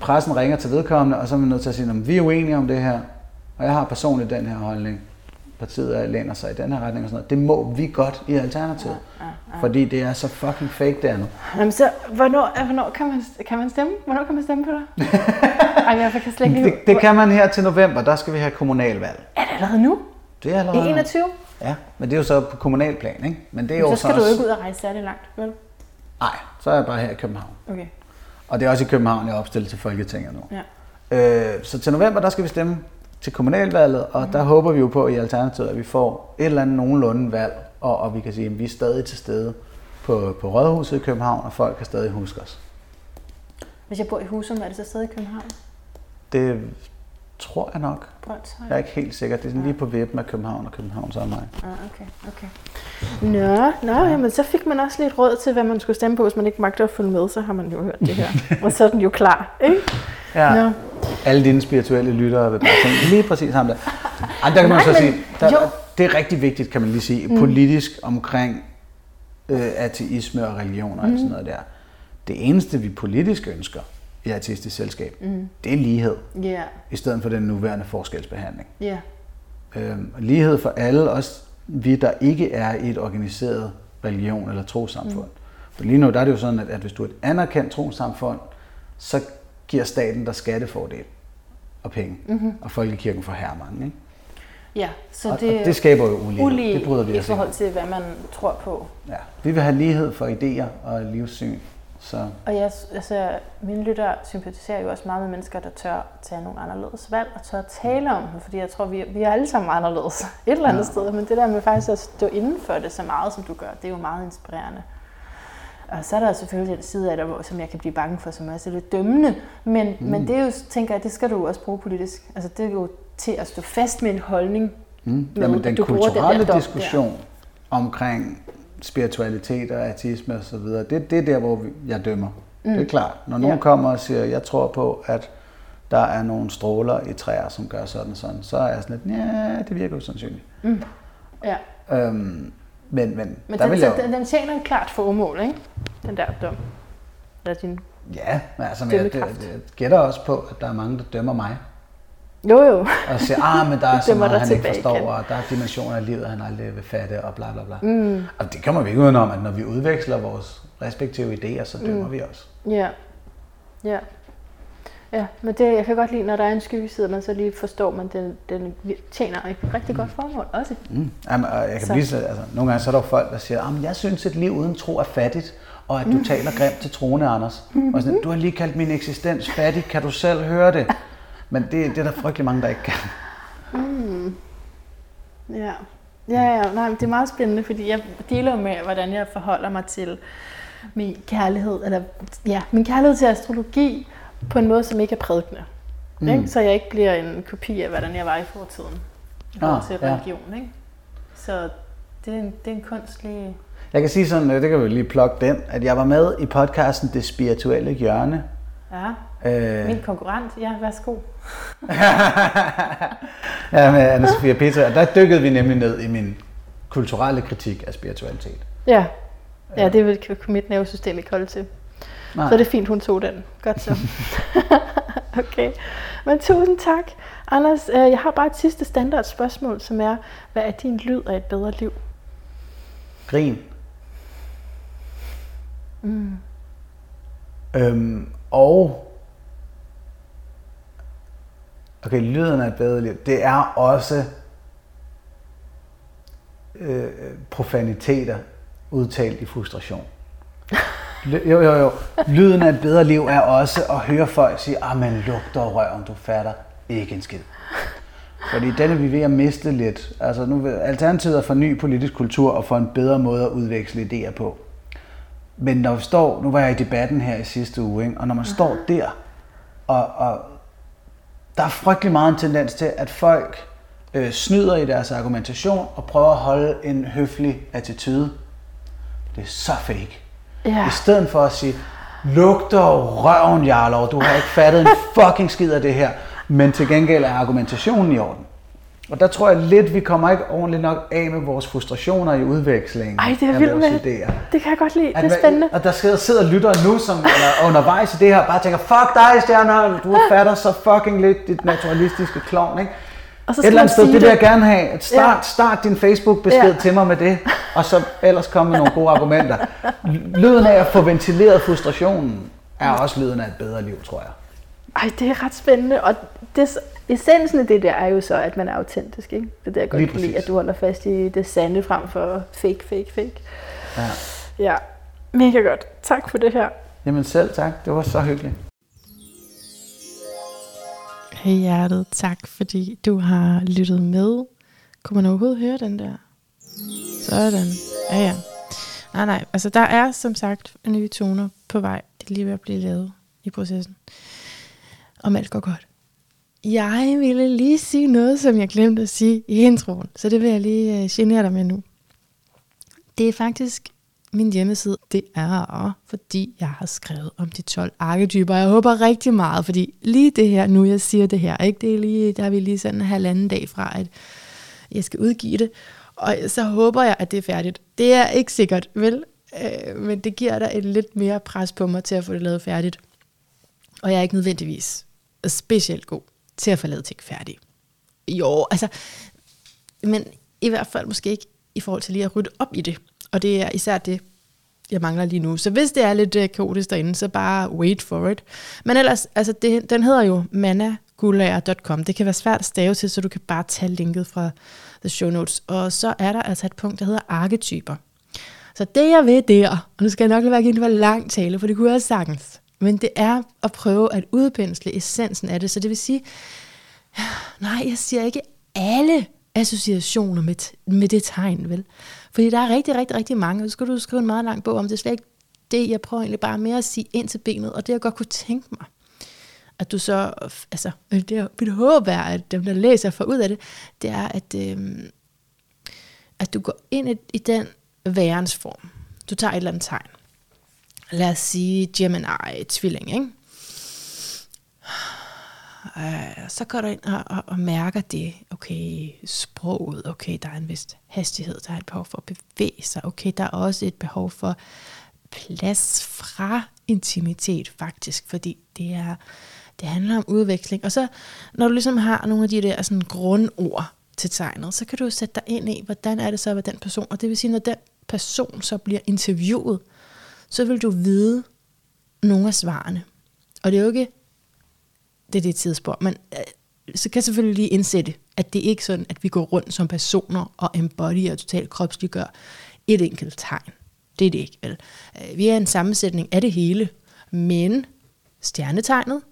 pressen ringer til vedkommende, og så er man nødt til at sige, at vi er uenige om det her, og jeg har personligt den her holdning. Partiet er- læner sig i den her retning og sådan noget. Det må vi godt i Alternativet. ja, ja. Fordi det er så fucking fake der nu. Jamen så, hvornår, hvornår kan, man, kan man stemme? Hvornår kan man stemme på dig? Ej, jeg kan slet ikke... Det, det kan man her til november, der skal vi have kommunalvalg. Er det allerede nu? Det er allerede I nu. 21? Ja, men det er jo så på kommunalplan, ikke? Men det er jo Så skal du også... jo ikke ud og rejse særlig langt, vel? Nej, så er jeg bare her i København. Okay. Og det er også i København, jeg er opstillet til Folketinget nu. Ja. Øh, så til november, der skal vi stemme til kommunalvalget, og Mhm. der håber vi jo på i Alternativet, at vi får et eller andet nogenlunde valg, og, og vi kan sige, at vi er stadig til stede på, på Rådhuset i København, og folk kan stadig huske os. Hvis jeg bor i Husum, er det så stadig i København? Det tror jeg nok. Brøndshøj? Jeg er ikke helt sikker. Det er sådan lige på vippen af København og Københavns omegn. Ah, okay, okay. Nå, nå ja. men så fik man også lidt råd til, hvad man skulle stemme på. Hvis man ikke magter at følge med, så har man jo hørt det her. og så er den jo klar, ikke? Ja. Nå. Alle dine spirituelle lyttere vil bare tænke, lige præcis ham der. Ej, der kan man Nej, så men- sige, der, jo. det er rigtig vigtigt, kan man lige sige, mm. politisk omkring øh, ateisme og religion og mm. sådan noget der. Det eneste, vi politisk ønsker i ateistisk selskab, mm. det er lighed, Ja, i stedet for den nuværende forskelsbehandling. ja. Øhm, lighed for alle, også vi, der ikke er i et organiseret religion eller trosamfund. Mm. For lige nu der er det jo sådan, at, at hvis du er et anerkendt trosamfund, så giver staten dig skattefordel og penge. Mm-hmm. Og folkekirken får her mange. Ikke? Ja, så det, og det skaber jo ulighed. ulige det bryder vi i forhold til, hvad man tror på. Ja. Vi vil have lighed for idéer og livssyn. Så Og jeg, altså, mine lyttere sympatiserer jo også meget med mennesker, der tør tage nogle anderledes valg og tør tale om dem, fordi jeg tror, vi, vi er alle sammen anderledes et eller andet ja. sted, men det der med faktisk at stå inden for det så meget, som du gør, det er jo meget inspirerende. Og så er der selvfølgelig den side af det, hvor- som jeg kan blive bange for, som også er lidt dømmende, men, mm. men det er jo, tænker jeg, det skal du også bruge politisk. Altså det er jo til at stå fast med en holdning. mm. med, Jamen, at den du bruger den kulturelle dom der. diskussion omkring spiritualitet og ateisme osv., det, det er der, hvor vi, jeg dømmer. Mm. Det er klart. Når nogen Ja. kommer og siger, jeg tror på, at der er nogle stråler i træer, som gør sådan og sådan, så er jeg sådan lidt, ja, det virker jo sandsynligt. Ja. Øhm, men, men, Men der den, vil jeg den, den tjener et klart formål, ikke? Den der dom. Eller din... Ja, men altså, men jeg, jeg, Dømmekraft. jeg gætter også på, at der er mange, der dømmer mig. Jo, jo. Og siger, ah, men der er så meget, han ikke forstår, igen. og der er dimensioner af livet, han aldrig vil fatte, og bla bla bla. Mm. Og det kommer vi ikke udenom, at når vi udveksler vores respektive idéer, så dømmer mm. vi også. Ja. Ja. Ja, men det, jeg kan godt lide, når der er en skyggeside, at man så lige forstår, at man den, den tjener et rigtig godt formål også. Mm. Jamen, og jeg kan Så. vise, altså, nogle gange så er der folk, der siger, ah, men jeg synes, et liv uden tro er fattigt, og at du mm. taler grimt til troende, Anders. Og sådan, du har lige kaldt min eksistens fattig, kan du selv høre det? Men det, det er der frygtelig mange, der ikke kan. Ja. Ja, ja, nej, det er meget spændende, fordi jeg deler med, hvordan jeg forholder mig til min kærlighed, eller ja, min kærlighed til astrologi på en måde, som ikke er prædikende. Mm. Ikke? Så jeg ikke bliver en kopi af, hvordan jeg var i fortiden. I forhold Ah, til ja. religion, ikke? Så det er en, det er en kunstlig... Jeg kan sige sådan, øh, det kan vi lige plukke den, at jeg var med i podcasten Det Spirituelle Hjørne. Ja, Øh, min konkurrent, ja, værsgo. ja, med Anna-Sophia Peter, og der dykkede vi nemlig ned i min kulturelle kritik af spiritualitet. Ja, ja det vil mit nervesystem ikke holde til. Nej. Så er det fint, hun tog den. Godt så. okay. Men tusind tak. Anders, øh, jeg har bare et sidste standard spørgsmål, som er, hvad er din lyd af et bedre liv? Grin. Mm. Øhm, og Okay, lyden af et bedre liv. Det er også øh, profaniteter udtalt i frustration. Jo, jo, jo. Lyden af et bedre liv er også at høre folk sige, ah, man lugter røven, du fatter ikke en skid. Fordi den er vi ved at miste lidt. Altså nu Alternativet er for ny politisk kultur og for en bedre måde at udveksle idéer på. Men når vi står, nu var jeg i debatten her i sidste uge, ikke? og når man står der, og, og der er frygtelig meget en tendens til, at folk øh, snyder i deres argumentation og prøver at holde en høflig attitude. Det er så fake. Ja. I stedet for at sige, lugter røven, Jarlov, du har ikke fattet en fucking skid af det her, men til gengæld er argumentationen i orden. Og der tror jeg lidt, vi kommer ikke ordentligt nok af med vores frustrationer i udvekslingen Ej, det er vildt med. idéer. Det kan jeg godt lide. Det At er man- spændende. Og der sidder, sidder lyttere nu, som eller undervejs i det her, bare tænker, fuck dig, Stjerner, du fatter så fucking lidt dit naturalistiske klovn, ikke? Og så Et eller andet sted, det vil jeg gerne have. Start, Ja. start din Facebook-besked Ja. til mig med det, og så ellers komme med nogle gode argumenter. Lyden af at få ventileret frustrationen er også lyden af et bedre liv, tror jeg. Ej, det er ret spændende, og det, essensen af det der er jo så, at man er autentisk, ikke? Det er det, jeg godt Lige kan lide, at du holder fast i det sande frem for fake, fake, fake. Ja. Ja, mega godt. Tak for det her. Jamen selv tak, det var så hyggeligt. Hey hjertet, tak fordi du har lyttet med. Kunne man overhovedet høre den der? Sådan. Ja, ja. Nej, nej. Altså, der er som sagt nye toner på vej. Det er lige ved at blive lavet i processen. Om alt går godt. Jeg ville lige sige noget, som jeg glemte at sige i introen. Så det vil jeg lige øh, genere dig med nu. Det er faktisk min hjemmeside. Det er, fordi jeg har skrevet om de 12 arketyper. Jeg håber rigtig meget, fordi lige det her, nu jeg siger det her, ikke? Det er lige, der er vi lige sådan en halvanden dag fra, at jeg skal udgive det. Og så håber jeg, at det er færdigt. Det er ikke sikkert, vel? Øh, men det giver dig et lidt mere pres på mig til at få det lavet færdigt. Og jeg er ikke nødvendigvis specielt god til at få lavet ting færdigt. Jo, altså, men i hvert fald måske ikke i forhold til lige at rydde op i det. Og det er især det, jeg mangler lige nu. Så hvis det er lidt øh, kaotisk derinde, så bare wait for it. Men ellers, altså det, den hedder jo managulager.com. Det kan være svært at stave til, så du kan bare tage linket fra the show notes. Og så er der altså et punkt, der hedder arketyper. Så det jeg ved der, og nu skal jeg nok lade være at give en lang tale, for det kunne jeg sagtens. Men det er at prøve at udpensle essensen af det. Så det vil sige, nej, jeg siger ikke alle associationer med, med det tegn, vel? Fordi der er rigtig, rigtig, rigtig mange, og så skal du skrive en meget lang bog om det. Er slet ikke det, jeg prøver egentlig bare mere at sige ind til benet, og det jeg godt kunne tænke mig, at du så, altså, øh, det er, mit håb er, at dem, der læser, får ud af det, det er, at, øh, at du går ind i, i den værensform. Du tager et eller andet tegn. Lad os sige Gemini, tvilling, ikke? Øh, så går du ind og, og, og mærker det. Okay, sproget, okay, der er en vis hastighed, der er et behov for at bevæge sig. Okay, der er også et behov for plads fra intimitet faktisk, fordi det er det handler om udveksling. Og så når du ligesom har nogle af de der sådan grundord til tegnet, så kan du sætte dig ind i, hvordan er det så med den person. Og det vil sige, når den person så bliver interviewet, så vil du vide nogle af svarene. Og det er jo ikke det er det tidsspor, men øh, så kan jeg selvfølgelig lige indsætte, at det er ikke sådan, at vi går rundt som personer og embodyer og totalt kropsliggør et enkelt tegn. Det er det ikke, vel? Øh, vi er en sammensætning af det hele, men stjernetegnet,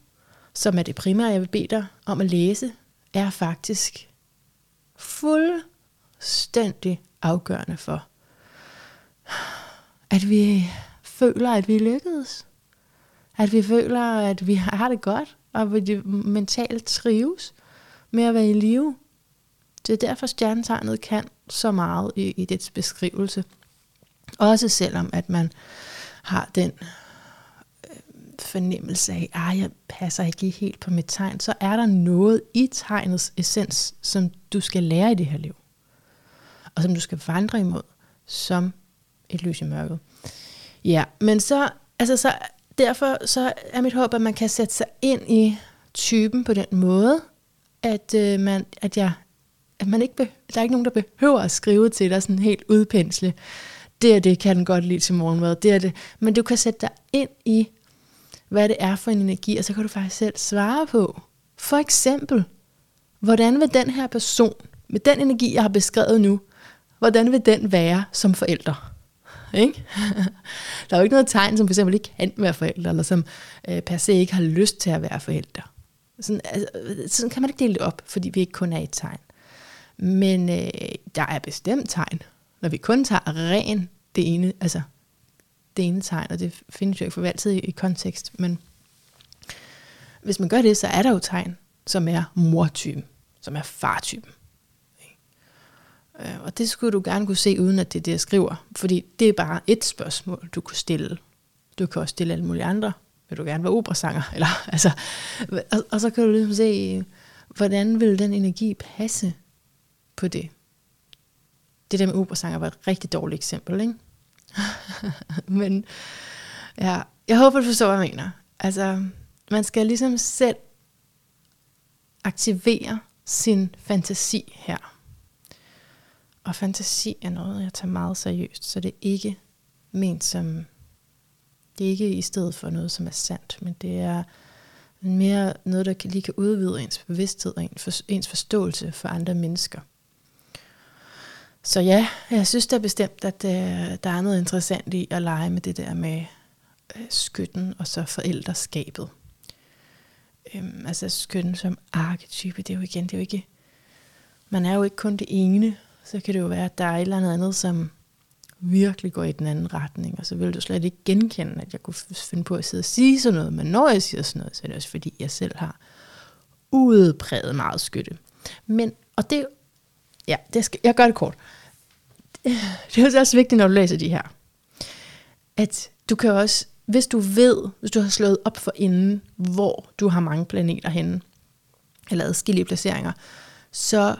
som er det primære, jeg vil bede dig om at læse, er faktisk fuldstændig afgørende for, at vi føler, at vi lykkedes. At vi føler, at vi har det godt, og at vi mentalt trives med at være i live. Det er derfor, stjernetegnet kan så meget i, i dets beskrivelse. Også selvom, at man har den øh, fornemmelse af, at jeg passer ikke helt på mit tegn, så er der noget i tegnets essens, som du skal lære i det her liv. Og som du skal vandre imod, som et lys i mørket. Ja, men så, altså så, derfor så er mit håb, at man kan sætte sig ind i typen på den måde, at, øh, man, at, jeg, at man ikke be, der er ikke nogen, der behøver at skrive til dig sådan helt udpensle. Det er det, kan den godt lide til morgenmad. Det er det. Men du kan sætte dig ind i, hvad det er for en energi, og så kan du faktisk selv svare på. For eksempel, hvordan vil den her person, med den energi, jeg har beskrevet nu, hvordan vil den være som forælder? Ikke? Der er jo ikke noget tegn, som for eksempel ikke kan være forældre, eller som øh, per se ikke har lyst til at være forældre. Sådan, altså, sådan kan man ikke dele det op, fordi vi ikke kun er et tegn. Men øh, der er bestemt tegn, når vi kun tager ren det ene, altså det ene tegn, og det findes jo ikke for altid i, i kontekst, men hvis man gør det, så er der jo tegn, som er mortypen, som er fartypen. Øh, og det skulle du gerne kunne se, uden at det er det, jeg skriver. Fordi det er bare et spørgsmål, du kunne stille. Du kan også stille alle mulige andre. Vil du gerne være operasanger? Eller, altså, og, og så kan du ligesom se, hvordan vil den energi passe på det. Det der med operasanger var et rigtig dårligt eksempel, ikke? Men ja, jeg håber, du forstår, hvad jeg mener. Altså, man skal ligesom selv aktivere sin fantasi her. Og fantasi er noget, jeg tager meget seriøst, så det er ikke ment som, det er ikke i stedet for noget, som er sandt, men det er mere noget, der lige kan udvide ens bevidsthed og ens forståelse for andre mennesker. Så ja, jeg synes da bestemt, at øh, der er noget interessant i at lege med det der med øh, skytten og så forældreskabet. Øhm, altså skytten som arketype, det er jo igen, det er jo ikke, man er jo ikke kun det ene, så kan det jo være, at der er et eller andet, som virkelig går i den anden retning, og så vil du slet ikke genkende, at jeg kunne finde på at sidde og sige sådan noget, men når jeg siger sådan noget, så er det også fordi, jeg selv har udpræget meget skytte. Men, og det, ja, det skal, jeg gør det kort. Det er også vigtigt, når du læser de her, at du kan også, hvis du ved, hvis du har slået op for inden, hvor du har mange planeter henne, eller adskillige placeringer, så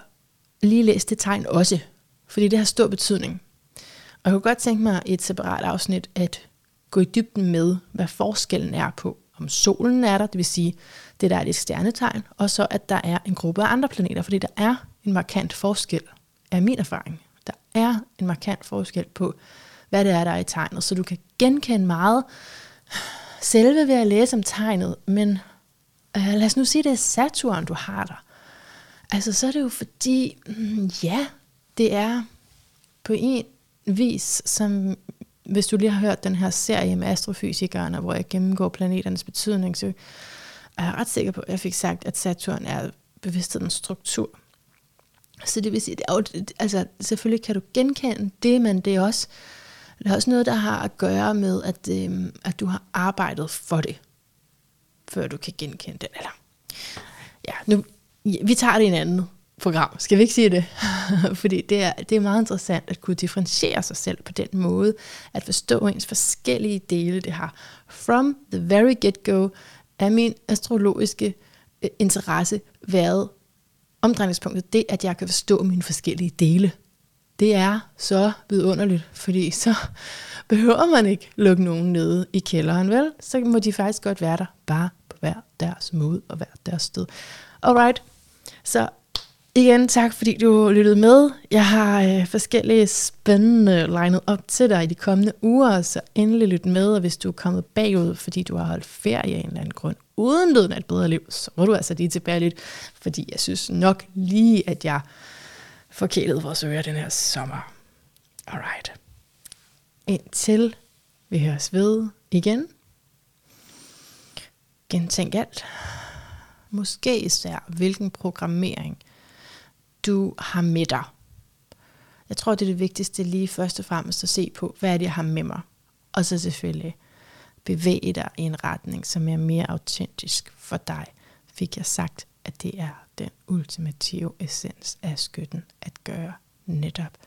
lige læse det tegn også, fordi det har stor betydning. Og jeg kunne godt tænke mig i et separat afsnit at gå i dybden med, hvad forskellen er på, om solen er der, det vil sige, det der er et stjernetegn, og så at der er en gruppe af andre planeter, fordi der er en markant forskel, er min erfaring. Der er en markant forskel på, hvad det er, der er i tegnet, så du kan genkende meget selve ved at læse om tegnet, men øh, lad os nu sige, det er Saturn, du har der. Altså, så er det jo fordi, mm, ja, det er på en vis, som hvis du lige har hørt den her serie med astrofysikerne, hvor jeg gennemgår planeternes betydning, så er jeg ret sikker på, at jeg fik sagt, at Saturn er bevidsthedens struktur. Så det vil sige, det er jo, altså selvfølgelig kan du genkende det, men det er også, det er også noget, der har at gøre med, at, øh, at du har arbejdet for det, før du kan genkende den. Eller, ja, nu, vi tager det i en anden program, skal vi ikke sige det? Fordi det er, det er meget interessant at kunne differentiere sig selv på den måde, at forstå ens forskellige dele. Det har from the very get-go er min astrologiske øh, interesse været omdrejningspunktet, det at jeg kan forstå mine forskellige dele. Det er så vidunderligt, fordi så behøver man ikke lukke nogen nede i kælderen, vel? Så må de faktisk godt være der, bare på hver deres måde og hver deres sted. Alright, så igen tak fordi du lyttede med. Jeg har øh, forskellige spændende legnet op til dig i de kommende uger, så endelig lyt med, og hvis du er kommet bagud, fordi du har holdt ferie af en eller anden grund, uden lyden af et bedre liv, så må du altså lige tilbage lidt, fordi jeg synes nok lige, at jeg forkælede vores ører den her sommer. Alright. Indtil vi høres ved igen. Gentænk alt måske især, hvilken programmering du har med dig. Jeg tror, det er det vigtigste lige først og fremmest at se på, hvad er det, jeg har med mig. Og så selvfølgelig bevæge dig i en retning, som er mere autentisk for dig. Fik jeg sagt, at det er den ultimative essens af skytten at gøre netop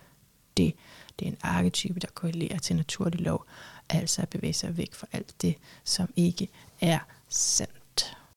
det. Det er en arketype, der korrelerer til naturlig lov, altså at bevæge sig væk fra alt det, som ikke er sandt.